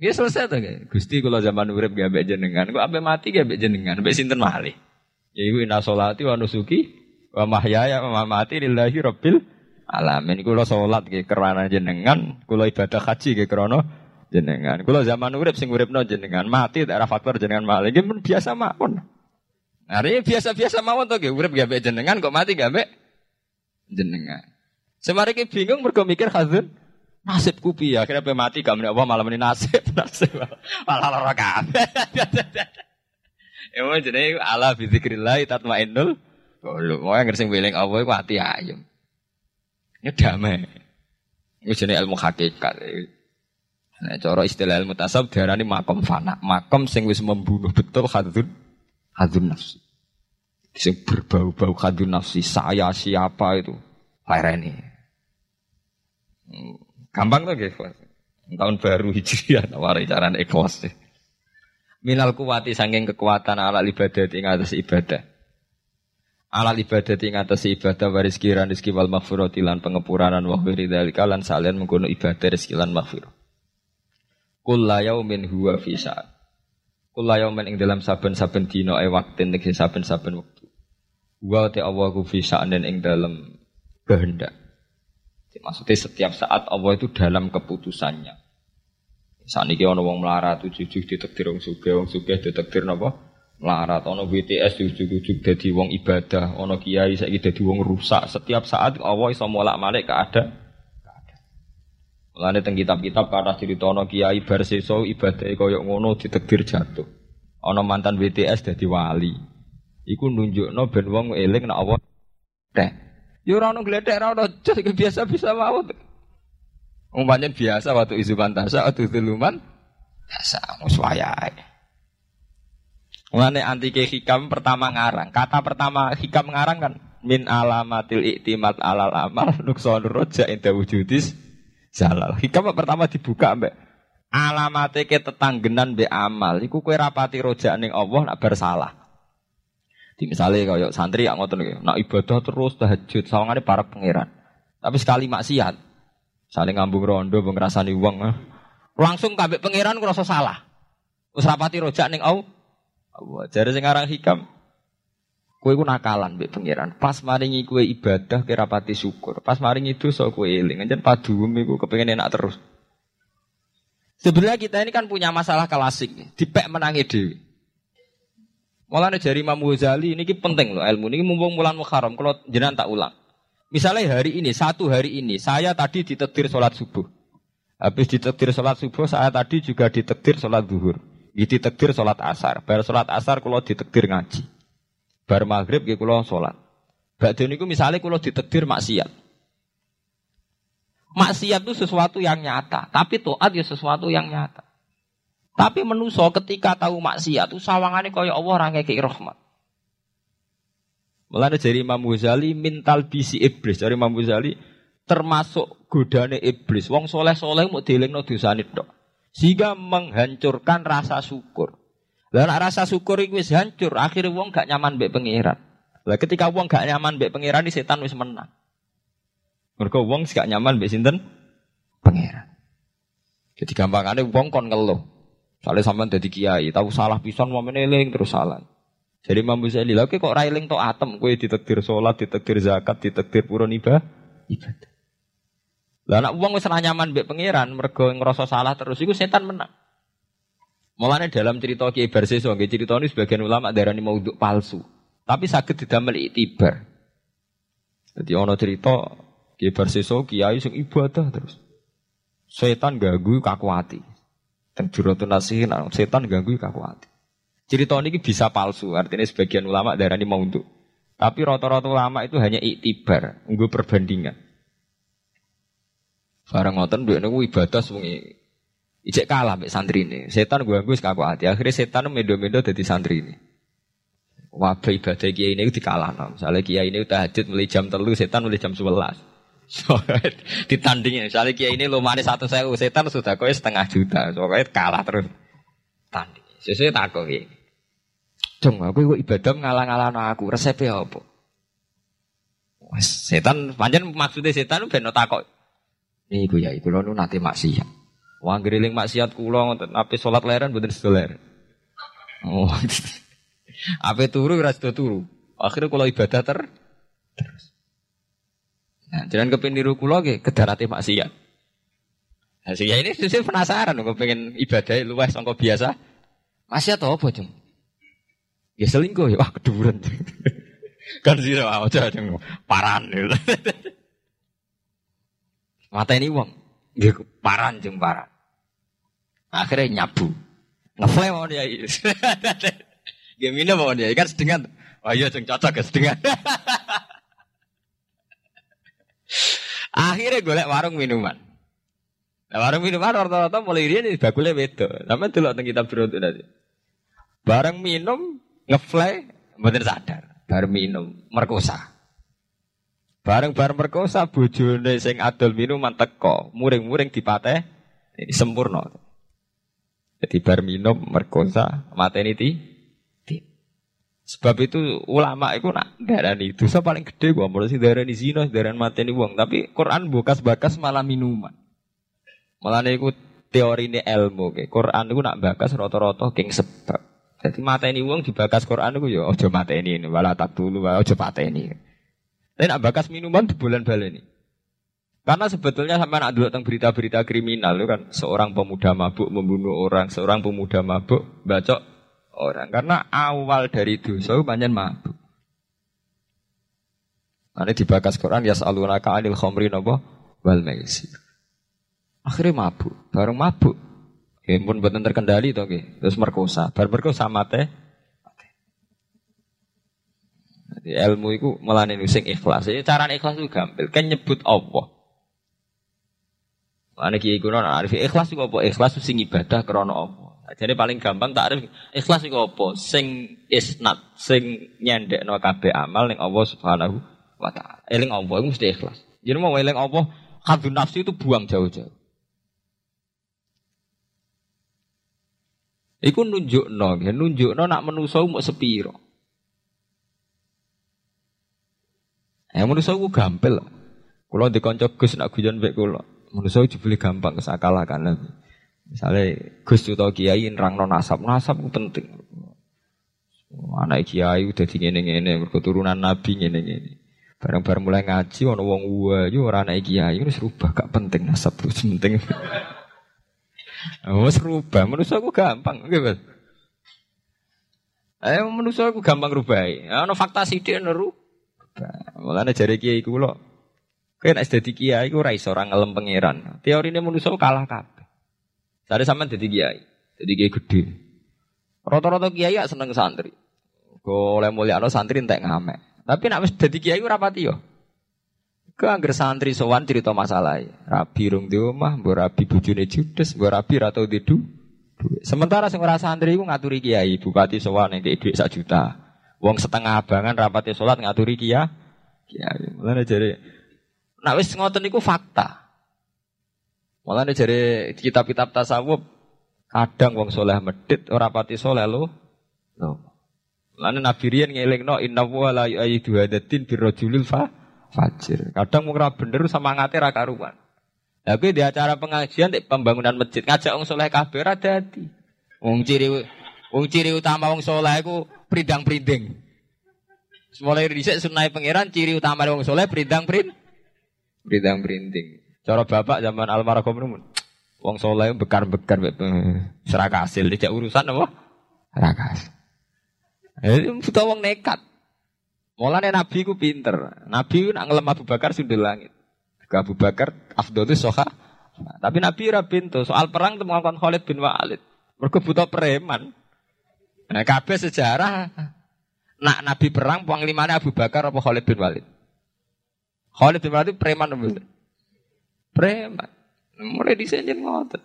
[SPEAKER 1] Ya selesai to, Gusti kula zaman urip gak mbek jenengan, kok ampe mati gak mbek jenengan, mbek sinten malih. Ya iku inna sholati wa nusuki wa mahyaya wa mamati lillahi rabbil alamin. Kula salat nggih kerana jenengan, kula ibadah haji nggih krana jenengan. Kula zaman urip sing uripno jenengan, mati daerah faktor jenengan malih nggih biasa mawon. Nah, ini biasa-biasa mawon to nggih urip gak jenengan kok mati gak jenengan. Semari ki bingung mergo mikir hazun nasibku piye akhirnya pe mati gak menapa malam ini nasib nasib malah lara kabeh. Emang jenenge ala bi zikrillah tatmainnul qulub. Mau yang sing weling Allah iku ati ayem. Ya damai. Itu jenenge ilmu hakikat. Nah, cara istilah ilmu tasawuf diarani makom fana. Makom sing wis membunuh betul hadun hadun nafsi. Sing berbau-bau hadun nafsi. Saya siapa itu? Lereni. Hmm, gampang tuh guys. Tahun baru hijriah nawari cara ikhlas. Minal kuwati sanging kekuatan ala ibadah ing atas ibadah. Ala ibadah ing atas ibadah waris kiran rizki wal maghfirati lan pengepuranan wa khiri lan salian mengkono ibadah rizki lan maghfirah. Kulla yaumin huwa fi sa'at. Kulla ing dalam saben-saben dina e waktin ing saben-saben wektu. Wa te Allah ku fi ing dalam kehendak. Maksudnya setiap saat Allah itu dalam keputusannya. Saat ini ono wong melarat ujuk-ujuk ditektir wong suge, wong suge ditektir napa? Melarat. Ono BTS ujuk-ujuk jadi wong ibadah, ono kiai saiki jadi wong rusak. Setiap saat Allah iso molak malik ke ada. Mulane teng kitab-kitab kata cerita ono kiai bar ibadah koyo ngono ditektir jatuh. Ono mantan BTS jadi wali. Iku nunjukno ben wong eling nek Allah teh. Yo ora ono gledek ora ono biasa-biasa mawon. Umpamanya biasa waktu isu pantasa, waktu tuluman biasa muswayai. Mulane antike hikam pertama ngarang. Kata pertama hikam ngarang kan min alamatil iktimat alal amal nukson roja inda wujudis jalal. Hikam pertama dibuka mbak alamate ke tetanggenan be amal. Iku kue rapati roja ning Allah nak bersalah. Di misalnya kaya santri yang ngotot nak ibadah terus tahajud sawangane para pangeran. Tapi sekali maksiat, Saling ngambung rondo, ngrasani uang. Eh. Langsung kabeh pangeran ngerasa salah. Wis rapati rojak ning au. Allah jare sing hikam. Kowe ku nakalan mbek pangeran. Pas maringi kowe ibadah kira pati syukur. Pas maringi dosa kowe eling. Anjen paduem iku kepengin enak terus. Sebenarnya kita ini kan punya masalah klasik. Dipek menangi dewi. Mulane jari Imam Ghazali ini penting loh ilmu ini mumpung mulan Muharram kalau jenengan tak ulang. Misalnya hari ini, satu hari ini, saya tadi ditektir sholat subuh. Habis ditektir sholat subuh, saya tadi juga ditektir sholat duhur. Ditektir sholat asar. Bar sholat asar kalau ditektir ngaji. Bar maghrib ya kalau sholat. Badun itu misalnya kalau ditektir maksiat. Maksiat itu sesuatu yang nyata. Tapi toat ya sesuatu yang nyata. Tapi menuso ketika tahu maksiat itu sawangannya kaya Allah orang kayak rahmat. Mulane dari Imam Ghazali mintal bisi iblis. Dari Imam Ghazali termasuk godane iblis. Wong soleh-soleh mau dilingno dosane tok. Sehingga menghancurkan rasa syukur. Lah rasa syukur itu wis hancur, akhirnya wong gak nyaman mbek pangeran. Lah ketika wong gak nyaman mbek pangeran, di setan wis menang. Mergo wong gak nyaman mbek sinten? Pangeran. Jadi gampangane wong kon ngeluh. Soalnya sampean dadi kiai, tahu salah pisan mau meneling terus salah. Jadi Imam Ghazali, lha kok railing to atem, kowe ditekdir salat, ditekdir zakat, ditekdir pura ibadah. Lah anak wong wis nyaman mbek pangeran, mergo ngrasa salah terus iku setan menang. Mulane dalam cerita Kiai Barseso, cerita ini sebagian ulama darani maudhu palsu. Tapi sakit didamel itibar. Jadi ono cerita Kiai Barseso kiai sing ibadah terus. Setan ganggu kakuati. Dan juratun nasihin, setan ganggu kakuati. Cerita ini bisa palsu, artinya sebagian ulama darah ini mau untuk. Tapi rata-rata ulama itu hanya iktibar, nggak perbandingan. Barang ngoten duwe niku ibadah sewengi. Ijek kalah mbek santri ini. Setan gue gue kaku hati. Akhirnya setan medo-medo jadi santri ini. Wabah ibadah kiai ini dikalah. Misalnya kiai ini tahajud mulai jam telu, setan mulai jam sebelas. Ditandingin. Misalnya kiai ini lumane satu saya, setan sudah kau setengah juta. Soalnya kalah terus. Tanding. Sesuai takut kiai. Dong, aku ibadah ngalah-ngalah aku. Resepnya apa? Setan, panjang maksudnya setan ben takok. Iku ya, iku nu nanti maksiat. Wong griling maksiat kula ngoten, ape salat leren mboten sedoler. Oh. Apa turu ora sida turu. Akhirnya kalau ibadah ter terus. Nah, jangan kepengin niru kula nggih kedarate maksiat. Nah, sehingga ini saya penasaran kok pengen ibadah luwes sangka biasa. Maksiat apa, Jung? Ya selingkuh ya, wah keduren. kan sih aja Jung paran. Mata ini uang. Nggih paran Jung paran. Akhirnya nyabu. Ngeflame mau dia. Ini mau dia kan sedengan. Wah iya Jung cocok ya sedengan. Akhirnya golek warung minuman. Nah, warung minuman rata-rata mulai ini bakulnya beda. Sama dulu tentang kitab beruntuk nanti. Bareng minum ngefly, bener sadar. Bareng minum merkosa. Bareng bareng merkosa bojone sing adol minuman teko, muring-muring dipateh ini sempurna. Jadi bar minum merkosa mateni ti Sebab itu ulama itu nak darani dosa paling gede gua mulai sih darani zina, darani mateni wong. Tapi Quran bekas-bekas malah minuman. Malah niku teori ini ilmu ke Quran itu nak bakas roto-roto king sebab. Jadi mateni wong dibakas Quran itu ya ojo mateni ini, wala tak dulu, wala ojo mateni. Tapi nak bakas minuman di bulan ini. Karena sebetulnya sampai nak dulu tentang berita-berita kriminal itu kan seorang pemuda mabuk membunuh orang, seorang pemuda mabuk bacok orang. Karena awal dari dosa banyak mabuk. Ini dibakas Quran ya salunaka anil khomri nopo wal maisir. Akhirnya mabuk, bareng mabuk. Ya pun betul terkendali toh Terus merkosa, bar merkosa mate. Jadi ilmu itu melani sing ikhlas. Jadi cara ikhlas itu gampil. Kan nyebut Allah. Mana kiai kuno arif ikhlas itu apa? Ikhlas itu sing ibadah krono Allah. Jadi paling gampang tak arif ikhlas itu apa? Sing isnat, sing nyendek no kabeh amal ning Allah Subhanahu wa taala. Eling Allah itu mesti ikhlas. Jadi mau eling Allah, kadun nafsu itu buang jauh-jauh. Iku nunjukno, nunjukno nak menuso mau sepiro. Ya menuso ku gampil. Kulo dikonco Gus nak guyon mek kulo. Menuso jebule gampang kesakalakan. Misalnya Gus atau Kiai nerangno nasab, nasab ku penting. Anak Kiai udah di ngene-ngene, keturunan Nabi ngene-ngene. Bareng-bareng mulai ngaji ono wong yo ora anak Kiai, wis rubah gak penting nasab itu penting. Oh, serubah. Manusia aku gampang, gitu. Eh, manusia aku gampang rubah. Ano fakta sidik neru. Mulane jari kiai lho. Kowe nek dadi kiai iku ora iso ora ngelem pangeran. Teorine manusia kalah kabeh. Sare sampean dadi kiai. Dadi kiai gede. Rata-rata kiai gak seneng santri. Oleh mulyakno santri entek ngamek. Tapi nek wis dadi kiai ora pati yo. Ke angger santri sowan cerita masalah. Rabi rung di omah, mbok rabi bojone judes, mbok rabi ra tau di Sementara sing ora santri iku ngaturi kiai, bupati sowan nek dhuwit sak juta. Wong setengah abangan rapati salat ngaturi kiai. Kiai. Mulane jare wis ngoten iku fakta. Mulane jare kitab-kitab tasawuf kadang wong soleh medit ora pati soleh lo. Loh. Mulane Nabi riyen ngelingno inna wa la yu'ayyidu hadatin birrajulil fa fajir. Kadang mung bener sama ngate ra karuan. Lah di acara pengajian di pembangunan masjid ngajak wong soleh kabeh ra dadi. Wong ciri wong ciri utama wong soleh iku pridang-prinding. Mulai dhisik sunai pangeran ciri utama wong soleh pridang prind pridang prinding. Cara bapak zaman almarhum numun. Wong soleh bekar-bekar serak hasil tidak urusan apa? Rakas. Eh, butuh wong nekat. Mulane Nabi ku pinter. Nabi ku nak ngelem Abu Bakar sudah langit. Ke Abu Bakar afdhalu soha. Nah, tapi Nabi pintu. Soal perang temukan Khalid bin Walid. Mergo butuh preman. Nah, kabeh sejarah nak Nabi perang panglimane Abu Bakar apa Khalid bin Walid? Khalid bin Walid preman apa? Preman. Mulai disenjen ngoten.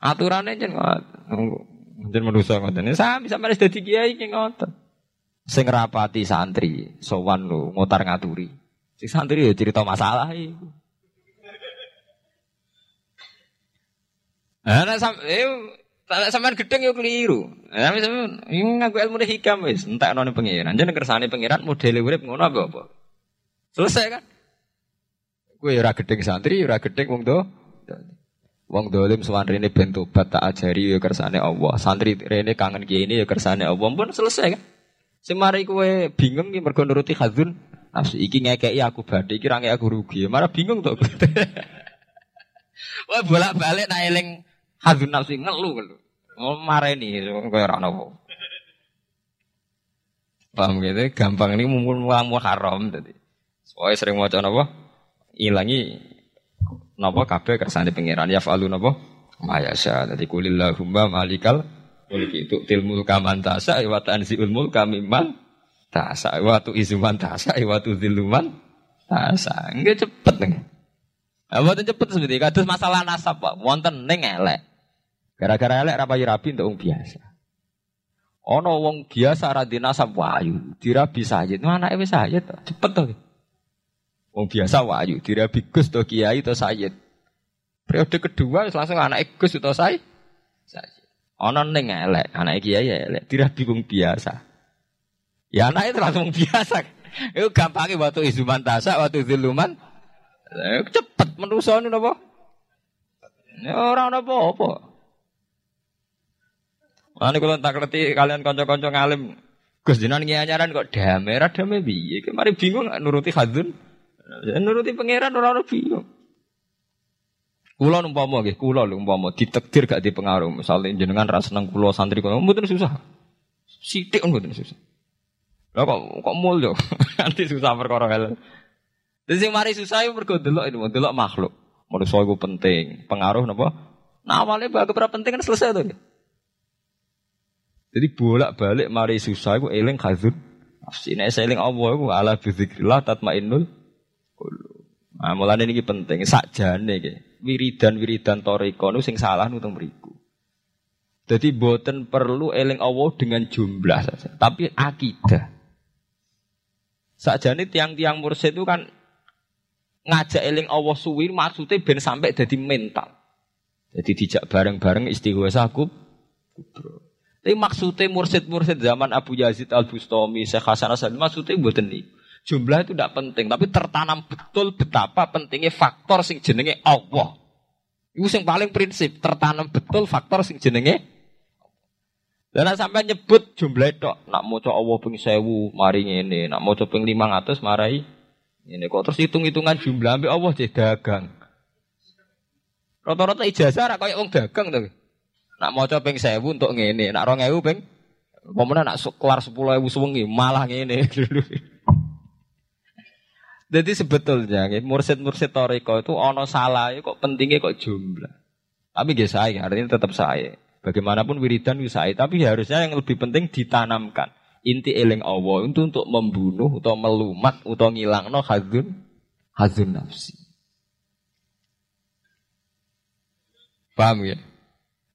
[SPEAKER 1] Aturannya jen ngoten. Jen manusa ngoten. Sami sampe wis dadi kiai ngoten. Sing rapati santri, sowan lu ngotar ngaturi. Sing santri ya cerita masalah iku. Ana sam eh sampean gedeng yo keliru. Nah, sampean ngaku ilmu hikam wis, entek nang pangeran. Jeneng kersane pangeran modele urip ngono apa apa. Selesai kan? Gue ora gedeng santri, ora gedeng wong do. Wong dolim sowan rene ben tobat tak ajari yo kersane Allah. Santri rene kangen kiai ini yo kersane Allah. Pun selesai kan? Semari kue bingung nih mergo nuruti hadzun nafsi. Iki ngekei aku badhe, iki ra aku rugi. Marah bingung tuh. Wah bolak-balik nak eling hadzun nafsi ngelu ngelu. Oh mareni koyo ora ono. Paham gitu? Gampang ini mumpun mulang haram tadi. Soalnya sering mau apa? Ilangi napa kabeh kersane pangeran ya falu napa? Mayasa. Dadi kulillahumma malikal mulki itu tilmul kaman tasa wa tanziul mulka mimman tasa wa tu izuman tasa wa tu ziluman tasa. Enggak cepet nih. Mboten cepet seperti kados masalah nasab Pak. Wonten ning elek. Gara-gara elek rapi rapi untuk wong biasa. Ono wong biasa ra dinasab wayu, dirabi sayid. Nah anake wis sayid cepet to. Wong biasa wayu, dirabi Gus to kiai to sayid. Periode kedua langsung anak Gus to sayid. Sayid. Ono ning elek, anak kiai ya elek, dirabi wong biasa. Ya anak itu langsung biasa. Itu gampangnya waktu izuman tasa, waktu ziluman. Cepet menuso ini apa? Orang apa-apa. Lan kula tak ngerti kalian kanca-kanca ngalim Gus jenengan nyaran kok damai ra damai piye? Bingung nuruti hadzun. Nuruti pangeran ora ono bingung. Kula umpama nggih, kula umpama gak dipengaruh. Misalnya jenengan ra seneng kula santri kula mboten susah. Sithik mboten susah. Lah kok kok mulya? Nanti susah perkara hal. Dadi sing mari susah iku mergo delok delok makhluk. Manusa iku penting, pengaruh napa? Nah awalnya bagus berapa penting kan selesai tuh. Jadi bolak-balik mari susah iku eling khazun nafsi. Nek eling Allah iku ala bizikrillah tatmainnul qulub. Nah, mulane niki penting sakjane iki. Wiridan-wiridan toriko nu sing salah nutung mriku. Jadi boten perlu eling Allah dengan jumlah saja, tapi akidah. Sakjane tiang-tiang mursyid itu kan ngajak eling Allah suwi maksudnya ben sampai jadi mental. Jadi dijak bareng-bareng istighosa kubro. Tapi maksudnya mursid-mursid zaman Abu Yazid Al Bustami, Syekh Hasan Asad, maksudnya buat ini. Jumlah itu tidak penting, tapi tertanam betul betapa pentingnya faktor sing jenenge Allah. Itu yang paling prinsip, tertanam betul faktor sing jenenge dan sampai nyebut jumlah itu, nak mau coba Allah ping sewu, mari ini, nak mau coba ping lima ratus, marai ini kok terus hitung hitungan jumlah ambil Allah jadi dagang. Rata-rata ijazah kayak orang dagang tuh. Nak mau coba sewu untuk ngene, nak rong ewu peng, pemenang nak kelar sepuluh ewu sewengi malah ngene. Jadi sebetulnya mursid-mursid toriko itu ono salah kok pentingnya kok jumlah. Tapi gak saya, artinya tetap saya. Bagaimanapun wiridan saya, tapi harusnya yang lebih penting ditanamkan. Inti eling Allah itu untuk membunuh atau melumat atau ngilang no hazun hazun nafsi. Paham ya?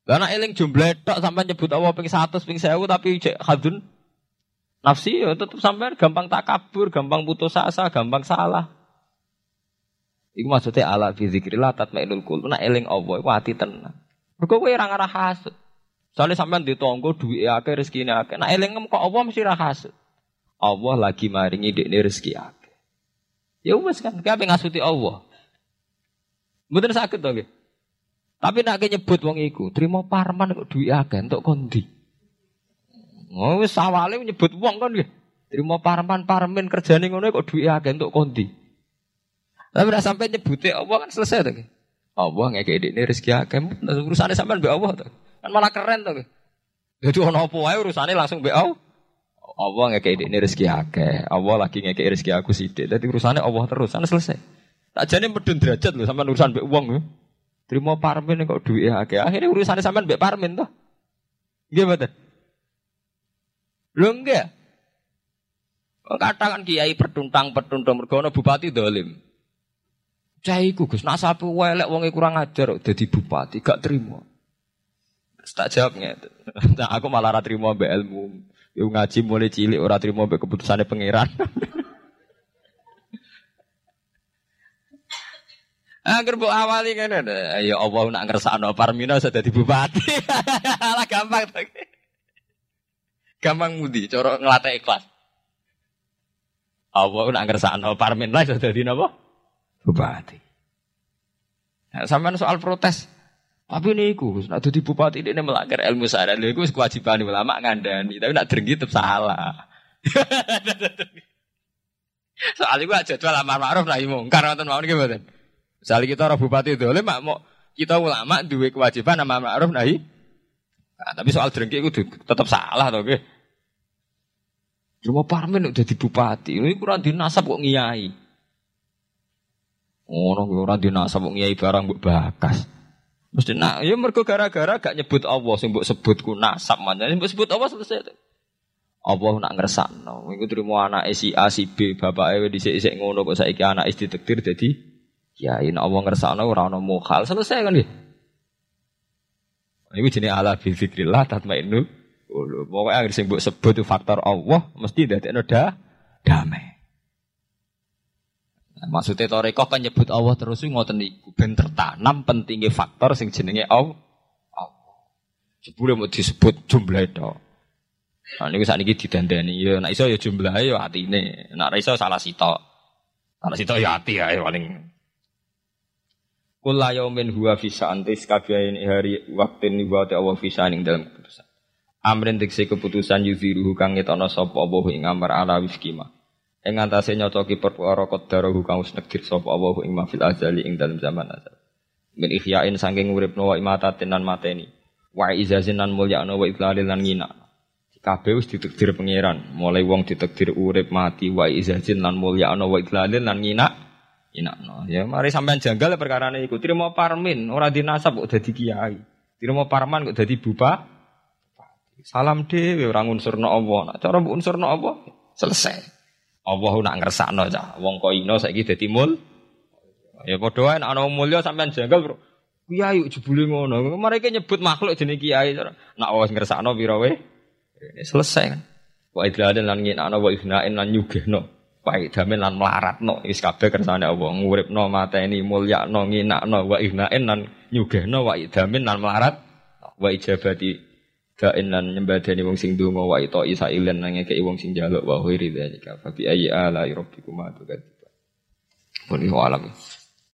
[SPEAKER 1] Karena eling jumlah tok sampai nyebut Allah ping 100 ping 1000 tapi cek nafsi ya tetap sampai gampang tak kabur, gampang putus asa, gampang salah. Iku maksudnya ala fi zikrillah tatmainul qulub. Nek eling Allah iku ati tenang. Mergo kowe ora ngarah hasud. Soale sampean ditonggo duwe akeh rezekine akeh. Nek eling kok Allah mesti ra hasud. Allah lagi maringi dekne rezeki akeh. Ya wis kan, kabeh ngasuti Allah. Mboten sakit to nggih. Tapi nak nyebut wong iku, terima parman kok duit akeh entuk kondi. Oh wis awale nyebut wong kan nggih. Terima parman parmen kerjane ngono kok duit akeh entuk kondi. Tapi udah sampai nyebute Allah kan selesai tuh. Allah ngekek ini rezeki akeh. Urusannya sampean mbek Allah tuh. Kan malah keren tuh. Jadi ono apa wae urusane langsung mbek Allah. Allah ngekek ini rezeki akeh. Allah lagi ngekek rezeki aku sithik. Dadi urusane Allah terus. Sana selesai. Tak jane medun derajat lho sampean urusan mbek wong lho. Terima parmin kok duit ya. Akhirnya urusan sampean mbek parmin toh. Nggih mboten? Lho enggak. Katakan kiai pertuntang-pertuntang mergo bupati dolim. Cah iku Gus, nak sapu welek kurang ajar dadi bupati, gak terima. tak jawabnya. Nah, aku malah ora trimo mbek ilmu. Yo ngaji mulai cilik ora trimo mbek keputusane pangeran. Angger mbok awali ngene. Ya Allah nak ngersakno Parmina sudah dadi bupati. Lah gampang to. Gampang mudi cara nglatih ikhlas. Allah nak ngersakno Parmina sudah dadi napa? Bupati. Nah, sampean soal protes. Tapi ini iku, nak dadi bupati ini melanggar ilmu syariat. Lha iku kewajiban ulama ngandani, tapi nak drengki tetep salah. Soal aja jadwal amar ma'ruf nahi mungkar ngoten mawon nggih mboten. Misalnya kita orang bupati itu, mak mau kita ulama duwe kewajiban amar ma'ruf nahi. Nah, tapi soal drengki itu tetap salah to Cuma parmen udah di bupati, ini kurang dinasab kok ngiyai. Oh, orang dinasab kok ngiyai barang mbok bakas. Mesti nak, ya mergo gara-gara gak nyebut Allah sing mbok sebut ku nasab manjane mbok sebut Allah selesai. Allah nak ngersakno. Iku trimo anak si A si B, bapake dhisik-isik ngono kok saiki anak istri ditakdir dadi kiai. Nek Allah ngersakno ora ono mukhal, selesai kan nggih. Iku jenenge ala bi zikrillah qulub. Pokoke anggere sing sebut faktor Allah mesti dadekno da damai. Nah, maksudnya toreko kan nyebut Allah terus ngoten niku ben tertanam pentingnya faktor sing jenenge Allah. Jebule mau disebut jumlah itu. Nah niku sakniki didandani ya nek iso ya jumlahe ya atine. Nek ora iso salah sitok. Salah sitok ya ati ya paling. Kula yaumin huwa fi sa'antis kabiyain hari waktin wa ta Allah fi ing dalam keputusan. Amrin diksi keputusan yuziruhu kang ngetono sapa Allah ing amar ala wifkima. Ing antase nyocoki perkara qadarahu kang wis negdir sapa Allah ing mafil azali ing dalam zaman azal. Min ikhyain saking uripno wa imatatin lan mateni. Wa izazin lan mulyakno wa iklalil lan nginakno. Kabeh wis ditakdir pangeran, mulai wong ditakdir urip mati wa izazin lan mulya ana wa iklalin lan nginak inakno. Ya mari sampean janggal perkara iku. Trimo parmin ora dinasab kok dadi kiai. Trimo parman kok dadi bupa. Salam dhewe ora ngunsurno Allah. Nak cara mbok unsurno Allah selesai. Allah nak ngersakno cah. Wong kok ino saiki dadi mul. Ya padha wae nek ana mulya sampean janggal. Kiai jebule ngono. Mereka nyebut makhluk jenenge kiai. Nak wis ngersakno pira wae selesai kan. Wa idladen lan ana wa ifnain lan nyugihno. Wa idamen lan melaratno. Wis kabeh kersane Allah. Nguripno mateni mulyakno nginakno wa ifnain lan nyugihno wa idamen lan melarat. Wa ijabati Dain lan nyembadani wong sing donga wa ito isa ilan lan ngekeki wong sing jaluk wa khairi dzalika fa bi ayyi ala rabbikum ma tukadzibun. Wallahu alam.